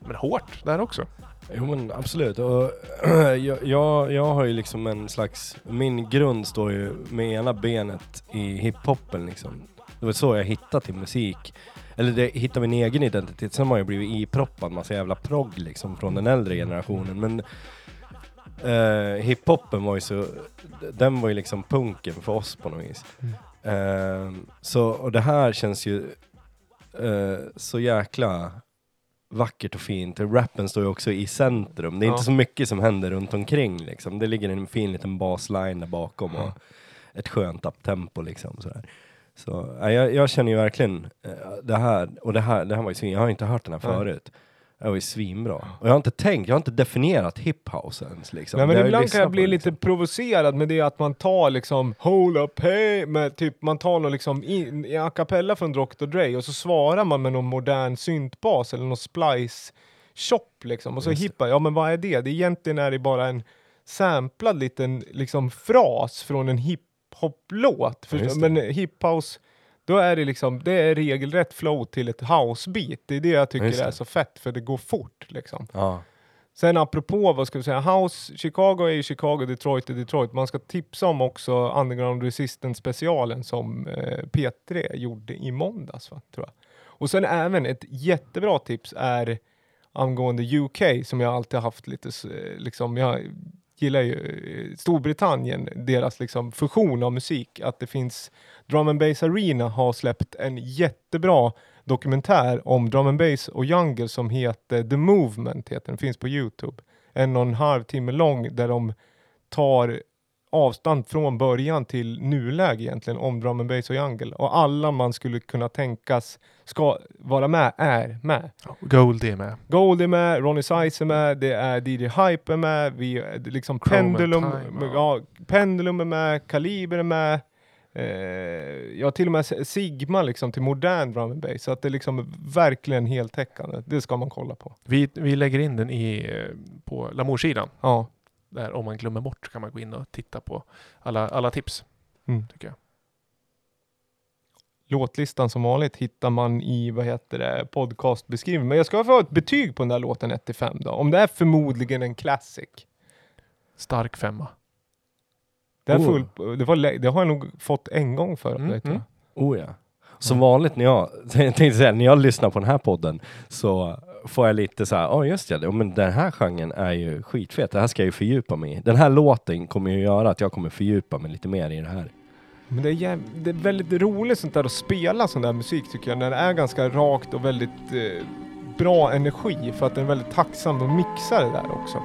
men hårt där också. Jo men absolut. Och [CLEARS THROAT] jag, jag, jag har ju liksom en slags, min grund står ju med ena benet i hiphopen liksom. Det var så jag hittade till musik. Eller det, hittade min egen identitet. Sen har jag blivit iproppad massa jävla progg liksom från den äldre generationen. Men eh, hiphopen var ju så, den var ju liksom punken för oss på något vis. Eh, så, och det här känns ju eh, så jäkla vackert och fint. Rappen står ju också i centrum. Det är Ja. inte så mycket som händer runt omkring liksom. Det ligger en fin liten basline där bakom och ett skönt uptempo liksom sådär. Så ja, jag, jag känner ju verkligen eh, det här, och det här, det här var ju svin, jag har inte hört den här Nej. Det var ju svinbra. Och jag har inte tänkt, jag har inte definierat hiphouse ens liksom. Nej men jag ibland kan jag bli liksom. lite provocerad med det att man tar liksom Hold up hey med typ man tar någon liksom in, i a cappella från Dr Dre och så svarar man med någon modern syntbas eller någon splice shop liksom och så hippar, ja men vad är det? det? Egentligen är det bara en samplad liten liksom fras från en hiphop-låt. Ja, men hiphouse då är det liksom, det är regelrätt flow till ett house-beat. Det är det jag tycker det. är så fett, för det går fort liksom. Ja. Sen apropå, vad ska vi säga, House, Chicago är ju Chicago, Detroit är Detroit. Man ska tipsa om också Underground Resistance specialen som eh, P3 gjorde i måndags, va, tror jag. Och sen även ett jättebra tips är angående UK som jag alltid haft lite, liksom, jag gillar ju eh, Storbritannien, deras liksom fusion av musik, att det finns Drum and Bass Arena har släppt en jättebra dokumentär om drum and bass och jungle som heter The Movement, heter den, finns på Youtube. En och en halv timme lång där de tar avstånd från början till nuläge egentligen om drum and bass och jungle. Och alla man skulle kunna tänkas ska vara med är med. Goldie är med. Gold är med, Ronnie Size är med, det är DJ Hype är med, vi, är liksom Chrome Pendulum, Time, ja, Pendulum är med, Kaliber är med, eh, ja till och med Sigma liksom till modern drum and bass. Så att det är liksom verkligen heltäckande. Det ska man kolla på. Vi, vi lägger in den i, eh, på Lamour-sidan. Ja. Där om man glömmer bort kan man gå in och titta på alla, alla tips. Mm. Tycker jag. Låtlistan som vanligt hittar man i, vad heter det, podcastbeskrivningen. Men jag ska få ett betyg på den där låten 1-5 då. Om det är förmodligen en classic. Stark femma. Det, är Oh. full, det, var, det har jag nog fått en gång förut. Mm, vet jag. mm. Oh ja. Som vanligt när [LAUGHS] jag, tänkte säga, när jag lyssnar på den här podden så får jag lite så här, ja just det, ja, men den här genren är ju skitfet, det här ska jag ju fördjupa mig i. Den här låten kommer ju göra att jag kommer fördjupa mig lite mer i det här. Men det är, jäv... det är väldigt roligt sånt där att spela sån där musik tycker jag. När det är ganska rakt och väldigt eh, bra energi. För att den är väldigt tacksam att mixa det där också.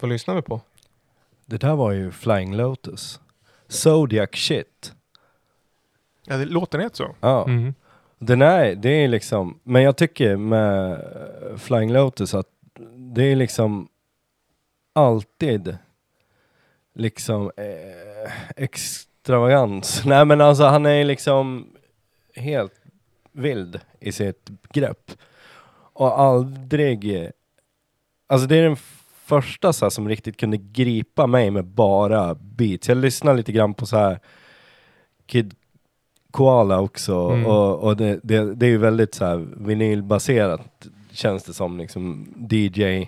Vad lyssnar vi på? Det där var ju Flying Lotus. Zodiac shit. Ja, det, låten heter så. Ja. Mm. Den är, det är liksom, men jag tycker med eh, Flying Lotus att det är liksom alltid liksom eh, extravagans. [LAUGHS] Nej men alltså han är liksom helt vild i sitt grepp. Och aldrig, alltså det är den första så här, som riktigt kunde gripa mig med bara beats. Jag lyssnar lite grann på så här Kid Koala också Mm. och, och det, det, det är ju väldigt så här vinylbaserat känns det som liksom DJ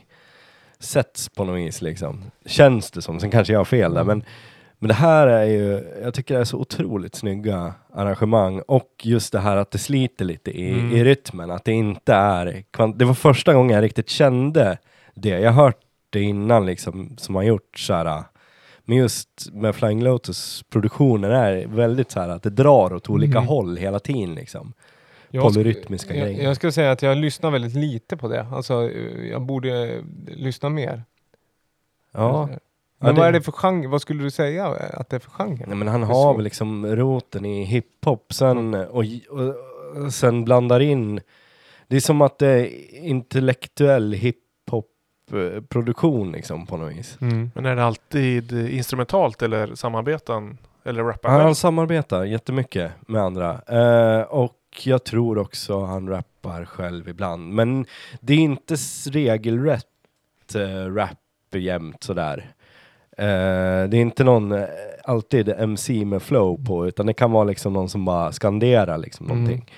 sets på något vis liksom. Känns det som, sen kanske jag har fel där men men det här är ju, jag tycker det är så otroligt snygga arrangemang och just det här att det sliter lite i, Mm. i rytmen, att det inte är, det var första gången jag riktigt kände det. Jag har hört det innan liksom, som har gjort så här, men just med Flying Lotus produktionen är väldigt så här att det drar åt olika Mm. håll hela tiden liksom. Jag Polyrytmiska jag, grejer. jag skulle säga att jag lyssnar väldigt lite på det. Alltså, eh, jag borde eh, lyssna mer. Ja. Men Ja, vad det- är det för genre? Vad skulle du säga att det är för genre? Nej, men han har väl liksom roten i hiphop sen och, och, och sen blandar in Det är som att det är intellektuell hiphop produktion liksom på något vis. Mm. Men är det alltid instrumentalt eller samarbetan? Eller rappar Han själv? samarbetar jättemycket med andra. Eh, och jag tror också han rappar själv ibland. Men det är inte regelrätt eh, rap jämt sådär. Eh, det är inte någon eh, alltid MC med flow på, utan det kan vara liksom någon som bara skanderar liksom Mm. någonting.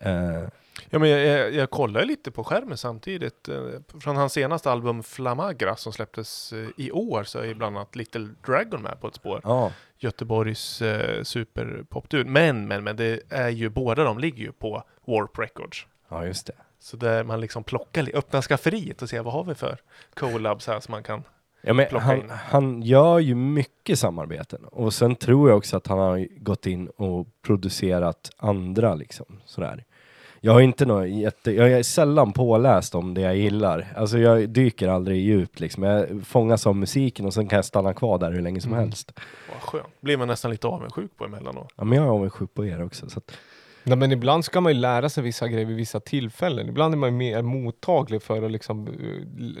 Eh, Ja, men jag, jag, jag kollar lite på skärmen samtidigt. Eh, Från hans senaste album Flamagra som släpptes eh, i år så är bland annat Little Dragon med på ett spår. ja. Göteborgs eh, superpopdude. Men, men, men det är ju båda de ligger ju på Warp Records. ja, just det. Så där man liksom plockar, öppnar skafferiet och ser vad har vi för collabs här som man kan Ja, men plocka han, in. han gör ju mycket samarbeten och sen tror jag också att han har gått in och producerat andra liksom sådär. Jag har inte något jätte, jag är sällan påläst om det jag gillar. Alltså jag dyker aldrig djupt liksom. Jag fångas av musiken och sen kan jag stanna kvar där hur länge som Mm. helst. Vad skönt. Blir man nästan lite avundsjuk på emellanåt. Ja men jag är avundsjuk på er också. Så att, Nej, men ibland ska man ju lära sig vissa grejer vid vissa tillfällen. Ibland är man ju mer mottaglig för att liksom eh,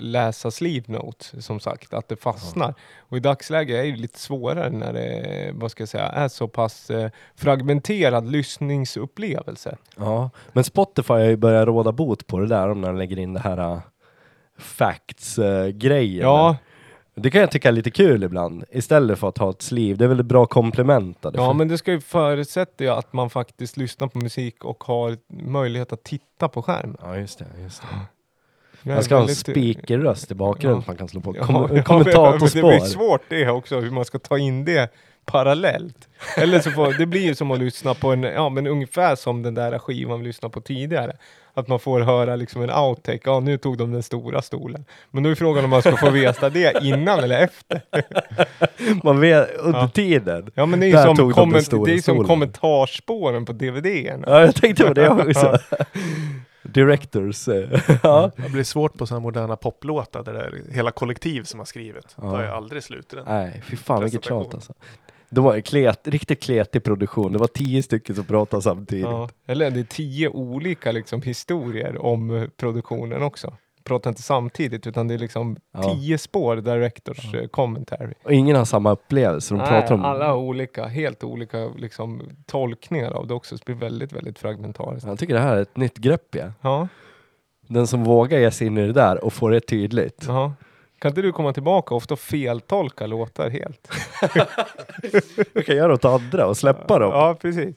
läsa sleeve notes, som sagt, att det fastnar. Och i dagsläget är det lite svårare när det vad ska jag säga, är så pass eh, fragmenterad lyssningsupplevelse. ja. Men Spotify har ju börjat råda bot på det där om när de lägger in det här uh, facts-grejen. Ja, Det kan jag tycka är lite kul ibland, istället för att ha ett sleeve. Det är väl ett bra komplement. där. ja, men det ska ju förutsätta ju att man faktiskt lyssnar på musik och har möjlighet att titta på skärm. Ja just det, just det. Jag är Man ska ha en väldigt- speakerröst i bakgrunden Ja. man kan slå på. Ja, [LAUGHS] Kom- ja, men kommentatorspår. Det blir svårt det också, hur man ska ta in det parallellt. Eller så får, det blir ju som att lyssna på en, ja men ungefär som den där skivan vi lyssnade på tidigare. Att man får höra liksom en outtake, ja nu tog de den stora stolen. Men då är frågan om man ska få veta det innan eller efter. [LAUGHS] Man vet under Ja. tiden. Ja men det är ju som, de komment, stora det är som kommentarspåren på DVD-erna. Ja, jag tänkte på det också. [LAUGHS] Directors. eh, [LAUGHS] ja. Det blir svårt på sådana moderna poplåtar där det är hela kollektiv som har skrivit. Det tar ju aldrig slut i den. Nej, fy fan vilket tjat alltså. De var klet, riktigt kletig produktion. Det var tio stycken som pratade samtidigt. Ja. Eller det är tio olika liksom, historier om eh, produktionen också. Pratar inte samtidigt utan det är liksom Ja. tio spår directors eh, commentary. Och ingen har samma upplevelse. De Nej, pratar om... alla har olika, helt olika liksom, tolkningar av det också. Så det blir väldigt, väldigt fragmentariskt. Jag tycker det här är ett nytt grepp ja. Ja, Den som vågar ge sig in i det där och får det tydligt. ja. Kan inte du komma tillbaka och ofta feltolka låtar helt? [LAUGHS] Jag kan göra åt andra och släppa dem. Ja, precis.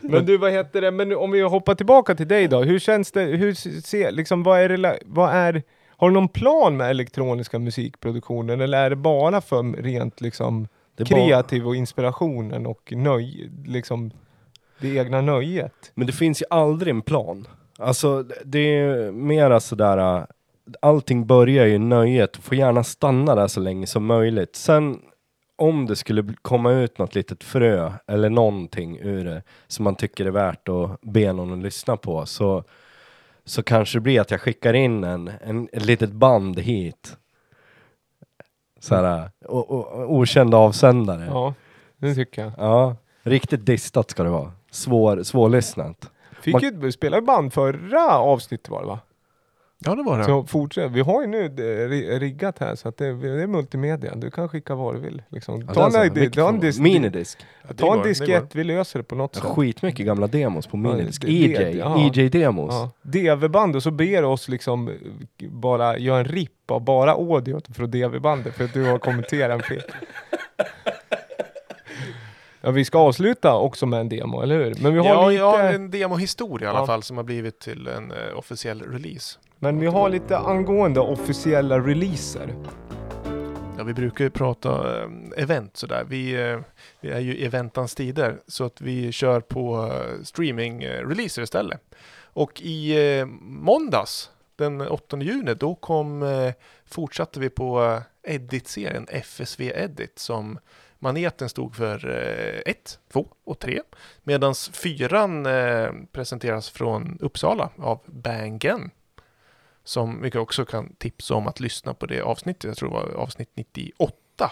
Men du, vad heter det, men om vi hoppar tillbaka till dig då. Hur känns det, hur ser, liksom, vad är, vad är, har du någon plan med elektroniska musikproduktionen eller är det bara för rent liksom kreativ och inspirationen och nöj, liksom det egna nöjet? Men det finns ju aldrig en plan. Alltså det är mera sådär, äh, allting börjar ju i nöjet, får gärna stanna där så länge som möjligt. Sen om det skulle komma ut något litet frö eller någonting ur det som man tycker är värt att be någon att lyssna på så, så kanske det blir att jag skickar in en, en, ett litet band hit. Såhär, o, o, okänd avsändare. Ja, det tycker jag. Ja, riktigt distat ska det vara. Svår, svårlyssnat. Fick Man- ju, ju band förra avsnittet var det va? Ja, det var det. Så fortsätt. Vi har ju nu eh, ri- riggat här så att det, det är multimedia. Du kan skicka vad du vill. Liksom. Ja, Ta, en, ta en, får- dis- Minidisk. Ja, ta en diskett, vi löser det på något sätt. Skitmycket gamla demos på minidisk. EJ, ja. EJ-demos. Ja. DV-band och så ber oss liksom eh, bara göra en ripp av bara audio från DV-bandet för att du har kommenterat en fel. [LAUGHS] Ja, vi ska avsluta också med en demo, eller hur? Men vi har ja, lite... ja, en demohistoria i alla Ja. fall som har blivit till en eh, officiell release. Men vi har lite angående officiella releaser. Ja, vi brukar ju prata eh, event sådär. Vi, eh, vi är ju i eventans tider så att vi kör på eh, streaming-releaser eh, istället. Och i eh, måndags, den 8 juni, då kom, eh, fortsatte vi på Edit-serien FSV Edit som maneten stod för 1, 2 och 3. Medan fyran presenteras från Uppsala av Bangen. Som vi också kan tipsa om att lyssna på det avsnittet. Jag tror det var avsnitt 98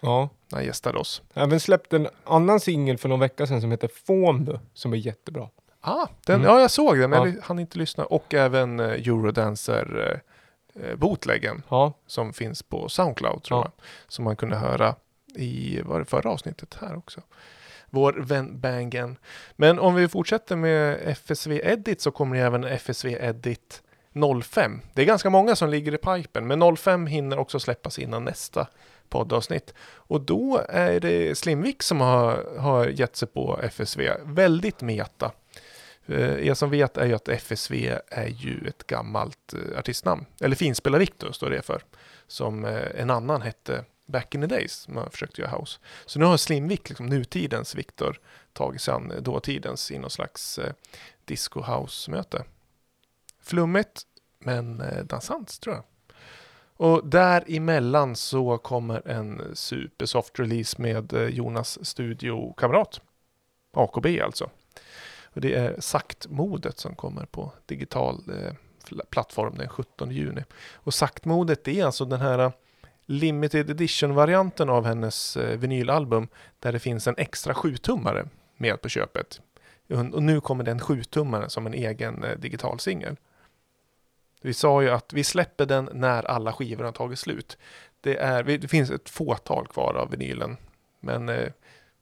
Ja. när han gästade oss. Även släppt en annan singel för någon vecka sedan som heter FOMU, som är jättebra. Ah, den, Mm. Ja, jag såg den, men Ja. jag hann inte lyssna. Och även eh, Eurodancer eh, bootleggen Ja, som finns på Soundcloud tror Ja. jag. Som man kunde höra i var det förra avsnittet här också. Vår vän Bangen. Men om vi fortsätter med FSV Edit så kommer det även FSV Edit 05. Det är ganska många som ligger i pipen, men 05 hinner också släppas innan nästa poddavsnitt. Och då är det Slimvik som har, har gett sig på FSV. Väldigt meta. Eh, Er som vet är ju att FSV är ju ett gammalt eh, artistnamn. Eller Finspelar-Viktor står det för. Som eh, en annan hette back in the days. Man försökte göra house. Så nu har Slimvik, liksom nutidens Viktor, tagit sig an dåtidens i någon slags eh, disco house-möte. Flummigt, men eh, dansant tror jag. Och däremellan så kommer en supersoft release med eh, Jonas studiokamrat. AKB alltså. Och det är Saktmodet som kommer på digital eh, plattform den 17 juni. Och Saktmodet är alltså den här eh, limited edition-varianten av hennes eh, vinylalbum där det finns en extra 7-tummare med på köpet. Och nu kommer den 7-tummaren som en egen eh, digital singel. Vi sa ju att vi släpper den när alla skivor har tagit slut. Det, är, det finns ett fåtal kvar av vinylen. Men eh,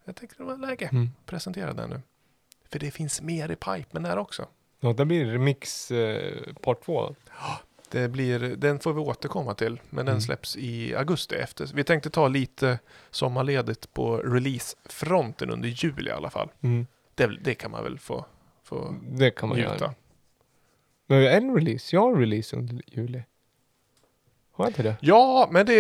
jag tänkte det var läge Mm. att presentera den nu. För det finns mer i pipen här också. Ja, det blir remix eh, part två. Det blir, den får vi återkomma till, men den Mm. släpps i augusti efter. Vi tänkte ta lite sommarledigt på releasefronten under juli i alla fall. Mm. Det, det kan man väl få, få Det kan man njuta. göra. Men vi har en release. Jag har en release under juli. Har jag inte det? Ja, men det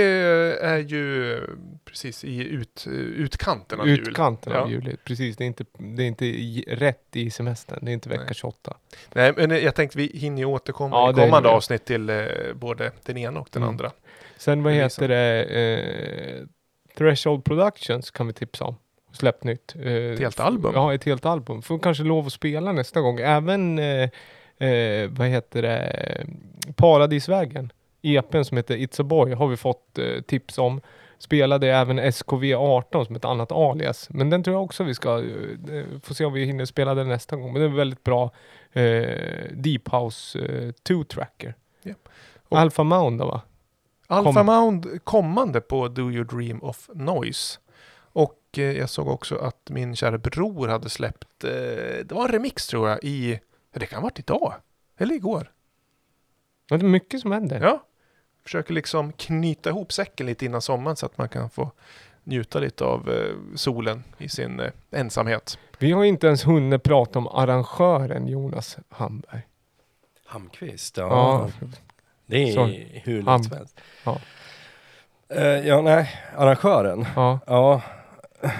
är ju precis i ut, utkanten av jul. Utkanten av Ja. juli. Precis, det är inte, det är inte i, rätt i semestern. Det är inte vecka Nej. 28. Nej, men jag tänkte vi hinner ju återkomma Ja, i kommande avsnitt till eh, både den ena och den Mm. andra. Sen vad heter det? Eh, Threshold Productions kan vi tipsa om. Släppt nytt. Eh, Ett helt album? Ja, ett helt album. Får kanske lov att spela nästa gång. Även, eh, eh, vad heter det? Paradisvägen. EPn som heter It's a Boy har vi fått eh, tips om. Spelade även SKV18 som ett annat alias. Men den tror jag också vi ska, eh, få se om vi hinner spela den nästa gång. Men det är en väldigt bra eh, Deep House eh, 2-tracker. Japp. Och- Alpha Mound då va? Alpha Kom- Mound kommande på Do You Dream of Noise. Och eh, jag såg också att min kära bror hade släppt, eh, det var en remix tror jag i, det kan ha varit idag, eller igår. Ja, det är mycket som händer. Ja. Försöker liksom knyta ihop säcken lite innan sommaren så att man kan få njuta lite av eh, solen i sin eh, ensamhet. Vi har inte ens hunnit prata om arrangören Jonas Hamberg. Hamqvist, Ja, ja. Det är Sorry. hur lätt som helst. Ja. Eh, ja, nej, arrangören. ja. Ja,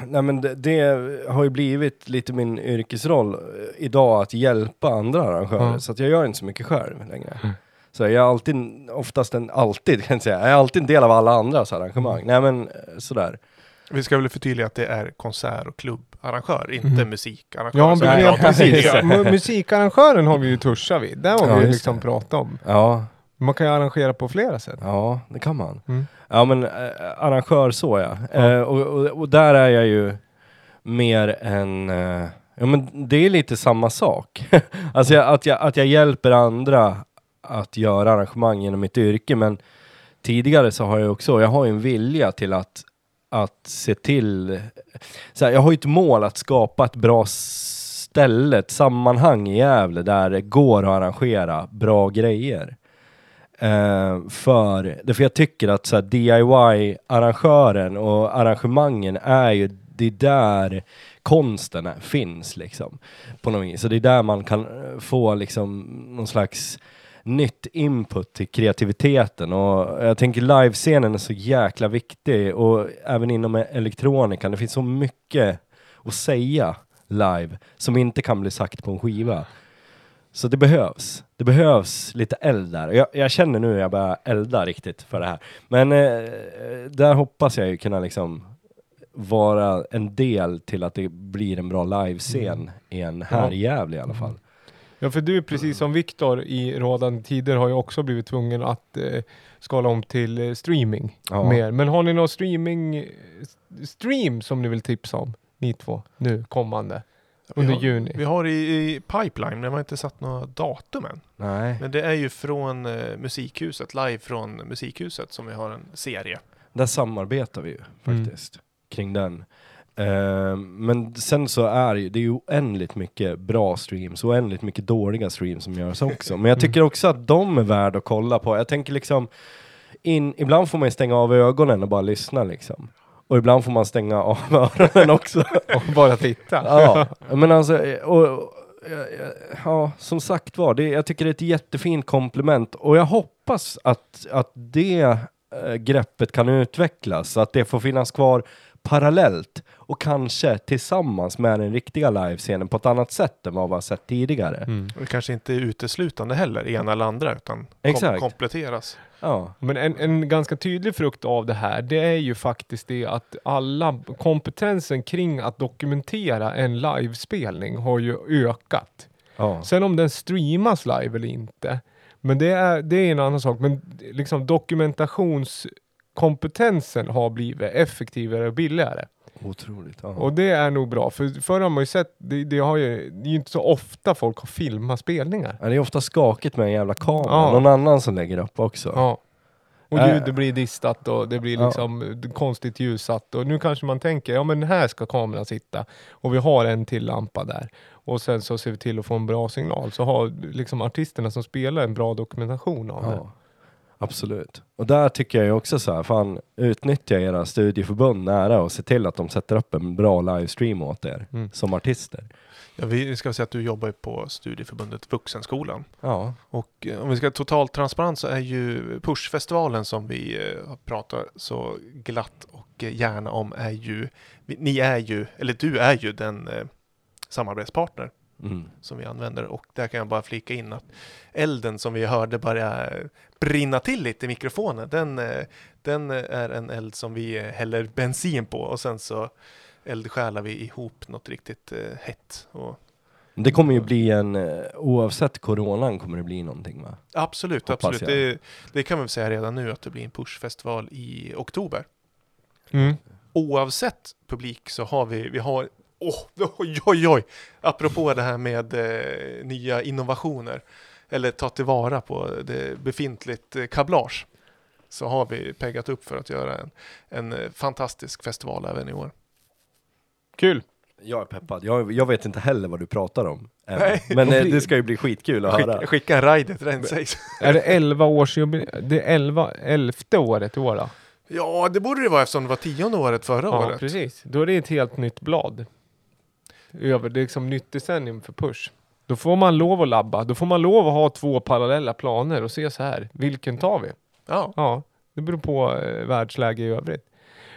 nej men det, det har ju blivit lite min yrkesroll eh, idag att hjälpa andra arrangörer. Ja. Så att jag gör inte så mycket själv längre. Mm. Så jag är alltid, oftast en, alltid [LAUGHS] kan jag säga, jag är alltid en del av alla andras arrangemang. Mm. Nej men eh, sådär. Vi ska väl förtydliga att det är konsert och klubbarrangör, inte Mhm. musikarrangör. Ja, som men ja, [LAUGHS] precis. Musikarrangören har vi ju touchat vid. Det har Ja, vi ju liksom pratat om. Ja, Man kan ju arrangera på flera sätt. ja det kan man. Mm. Ja men eh, arrangör så ja. Ja. Eh, och, och, och där är jag ju mer än, eh, ja men det är lite samma sak. [LAUGHS] alltså jag, att, jag, att jag hjälper andra att göra arrangemang genom mitt yrke men tidigare så har jag också, jag har ju en vilja till att, att se till, så här, jag har ju ett mål att skapa ett bra ställe, ett sammanhang i Gävle där det går att arrangera bra grejer. Uh, för, därför jag tycker att så DIY-arrangören och arrangemangen är ju, det är där konsten är, finns liksom. På något vis. Så det är där man kan eh, få liksom någon slags nytt input till kreativiteten och jag tänker livescenen är så jäkla viktig och även inom elektronikan, det finns så mycket att säga live som inte kan bli sagt på en skiva. Så det behövs. Det behövs lite eld där. Jag, jag känner nu att jag börjar elda riktigt för det här. Men eh, där hoppas jag ju kunna liksom vara en del till att det blir en bra livescen igen här i Gävle i alla fall. Ja, för du precis som Viktor i rådande tider har ju också blivit tvungen att eh, skala om till eh, streaming Ja. mer. Men har ni någon streaming eh, stream som ni vill tipsa om? Ni två, nu kommande, under vi har, juni. Vi har i, i pipeline, men de har inte satt några datum än. Nej. Men det är ju från eh, Musikhuset, live från Musikhuset som vi har en serie. Där samarbetar vi ju Mm. faktiskt kring den. Eh, men sen så är det ju, det är ju oändligt mycket bra streams, oändligt mycket dåliga streams som görs också. Men jag tycker också att de är värda att kolla på. Jag tänker liksom, in, ibland får man ju stänga av ögonen och bara lyssna liksom. Och ibland får man stänga av [LAUGHS] öronen också. Och bara titta. ja, men alltså, och, ja, som sagt var, det, jag tycker det är ett jättefint komplement och jag hoppas att, att det eh, greppet kan utvecklas, att det får finnas kvar parallellt och kanske tillsammans med den riktiga livescenen på ett annat sätt än vad vi har sett tidigare. Mm. Och det kanske inte är uteslutande heller, ena eller andra, utan kom, kompletteras. Ja. Men en, en ganska tydlig frukt av det här, det är ju faktiskt det att alla kompetensen kring att dokumentera en livespelning har ju ökat. ja. Sen om den streamas live eller inte, men det är, det är en annan sak. Men liksom dokumentationskompetensen har blivit effektivare och billigare. Otroligt. Ja. Och det är nog bra, för förr har man ju sett, det, det, har ju, det är ju inte så ofta folk har filmat spelningar. Ja, det är ofta skakigt med en jävla kamera. Ja. Någon annan som lägger upp också. Ja. Och Äh. ljudet blir distat och det blir Ja. liksom konstigt ljussatt. Och nu kanske man tänker, ja men här ska kameran sitta. Och vi har en till lampa där. Och sen så ser vi till att få en bra signal. Så har liksom artisterna som spelar en bra dokumentation av det. Absolut. Och där tycker jag också så här, fan utnyttja era studieförbund nära och se till att de sätter upp en bra livestream åt er Mm. som artister. Ja, vi ska säga att du jobbar på studieförbundet Vuxenskolan. Ja, Och eh, om vi ska totalt transparent så är ju Pushfestivalen som vi eh, har pratat så glatt och eh, gärna om är ju, ni är ju, eller du är ju den samarbetspartner mm. som vi använder och där kan jag bara flika in att elden som vi hörde börja brinna till lite i mikrofonen, den, eh, den är en eld som vi eh, häller bensin på och sen så eldsjälar vi ihop något riktigt eh, hett. Och det kommer ju bli en, oavsett coronan kommer det bli någonting va? absolut, Hoppas absolut. Det, det kan vi väl säga redan nu att det blir en pushfestival i oktober. Mm. Oavsett publik så har vi, vi har Åh, oj, oj, oj! Apropå det här med eh, nya innovationer, eller ta tillvara på det befintligt eh, kablage, så har vi peggat upp för att göra en, en eh, fantastisk festival även i år. Kul! Jag är peppad. Jag, jag vet inte heller vad du pratar om. än. Nej. Men eh, [LAUGHS] det ska ju bli skitkul att höra. Skicka, skicka en rider till den sägs. Är det 11 års Det är 11, elfte året i år då? Ja, det borde det vara eftersom det var tionde året förra Ja, året. precis. Då är det ett helt nytt blad. Över, det är liksom nytt decennium för Push. Då får man lov att labba. Då får man lov att ha två parallella planer och se så här. Vilken tar vi? Ja, Ja, det beror på eh, världsläge i övrigt.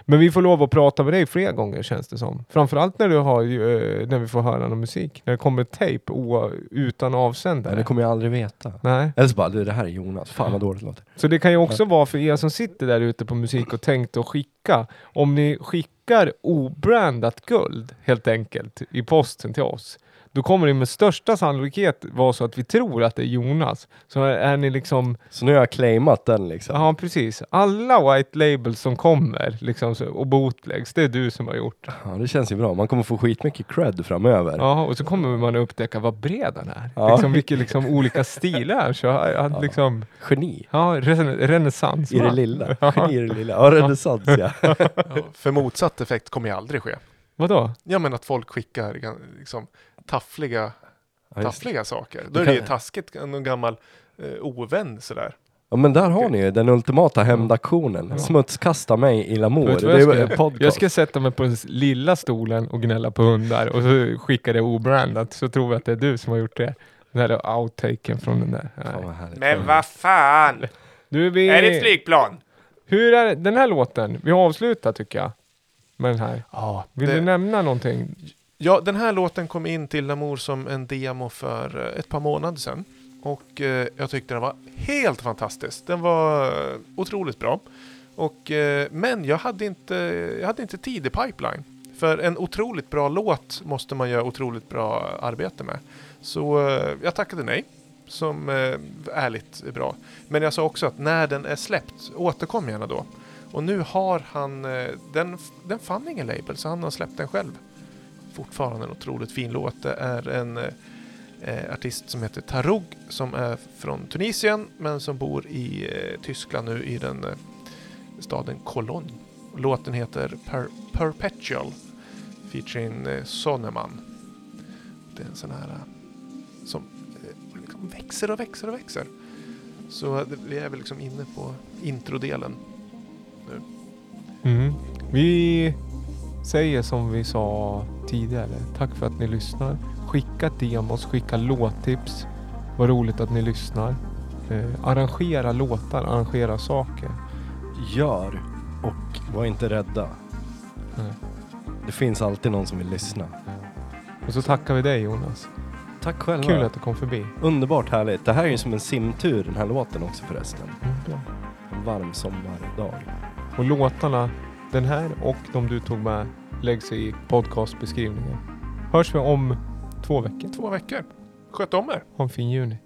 Men vi får lov att prata med dig fler gånger känns det som. Framförallt när du har, ju, eh, när vi får höra någon musik. När det kommer tejp utan avsändare. Men det kommer jag aldrig veta. Nej. Eller så bara, du det här är Jonas. Fan vad dåligt det låter. Så det kan ju också vara för er som sitter där ute på musik och tänkt att skicka. Om ni skickar obrandat guld helt enkelt i posten till oss. Då kommer det med största sannolikhet vara så att vi tror att det är Jonas. Så är, är ni liksom, Så nu har jag claimat den liksom. ja precis. Alla white labels som kommer liksom, så- och bootlegs, det är du som har gjort. Ja, det känns ju bra. Man kommer få skitmycket cred framöver. Ja, och så kommer man att upptäcka vad bred han är. Ja. Liksom, vilka liksom, olika stilar han kör. Han, liksom, Geni. ja, renässans. I det lilla. Geni [LAUGHS] i det lilla. Ja, renässans ja. ja, för motsatt effekt kommer ju aldrig ske. Vadå? Ja, men att folk skickar liksom, taffliga, Ja, taffliga saker. Då Du är det ju taskigt, någon gammal eh, ovän sådär. Ja men där har ni ju den ultimata hämndaktionen. Ja. Smutskasta mig i l'amour. Jag är ska- podcast. Jag ska sätta mig på den lilla stolen och gnälla på hundar och så skickar det obrandat så tror vi att det är du som har gjort det. Den där outtaken från den där. Fan, vad. Men vad fan! Du, vi, Är det ett flygplan? Hur är den här låten? Vi avslutar tycker jag. Med den här. Ja, Vill det- du nämna någonting? Ja, den här låten kom in till Lamour som en demo för eh, ett par månader sedan. Och eh, jag tyckte den var helt fantastisk. Den var eh, otroligt bra. Och, eh, men jag hade, inte, jag hade inte tid i pipeline. För en otroligt bra låt måste man göra otroligt bra arbete med. Så eh, jag tackade nej. Som eh, ärligt är bra. Men jag sa också att när den är släppt, återkom gärna då. Och nu har han, den, den fann ingen label så han har släppt den själv fortfarande en otroligt fin låt. Det är en eh, eh artist som heter Tarog som är från Tunisien men som bor i eh, Tyskland nu i den eh, staden Cologne. Låten heter per Perpetual featuring eh, Sonneman. Det är en sån här eh, som eh, liksom växer och växer och växer. Så vi är väl liksom inne på introdelen. Mm. Vi säger som vi sa tidigare. Tack för att ni lyssnar. Skicka demos, skicka låttips. Vad roligt att ni lyssnar. Eh, arrangera låtar, arrangera saker. Gör och var inte rädda. Nej. Det finns alltid någon som vill lyssna. Och så tackar vi dig Jonas. Tack själva. Kul att du kom förbi. Underbart härligt. Det här är ju som en simtur den här låten också förresten. Mm, bra. En varm sommardag. Och låtarna, den här och de du tog med, läggs i podcastbeskrivningen. Hörs vi om två veckor. Två veckor. Sköt om er. Ha en fin juni.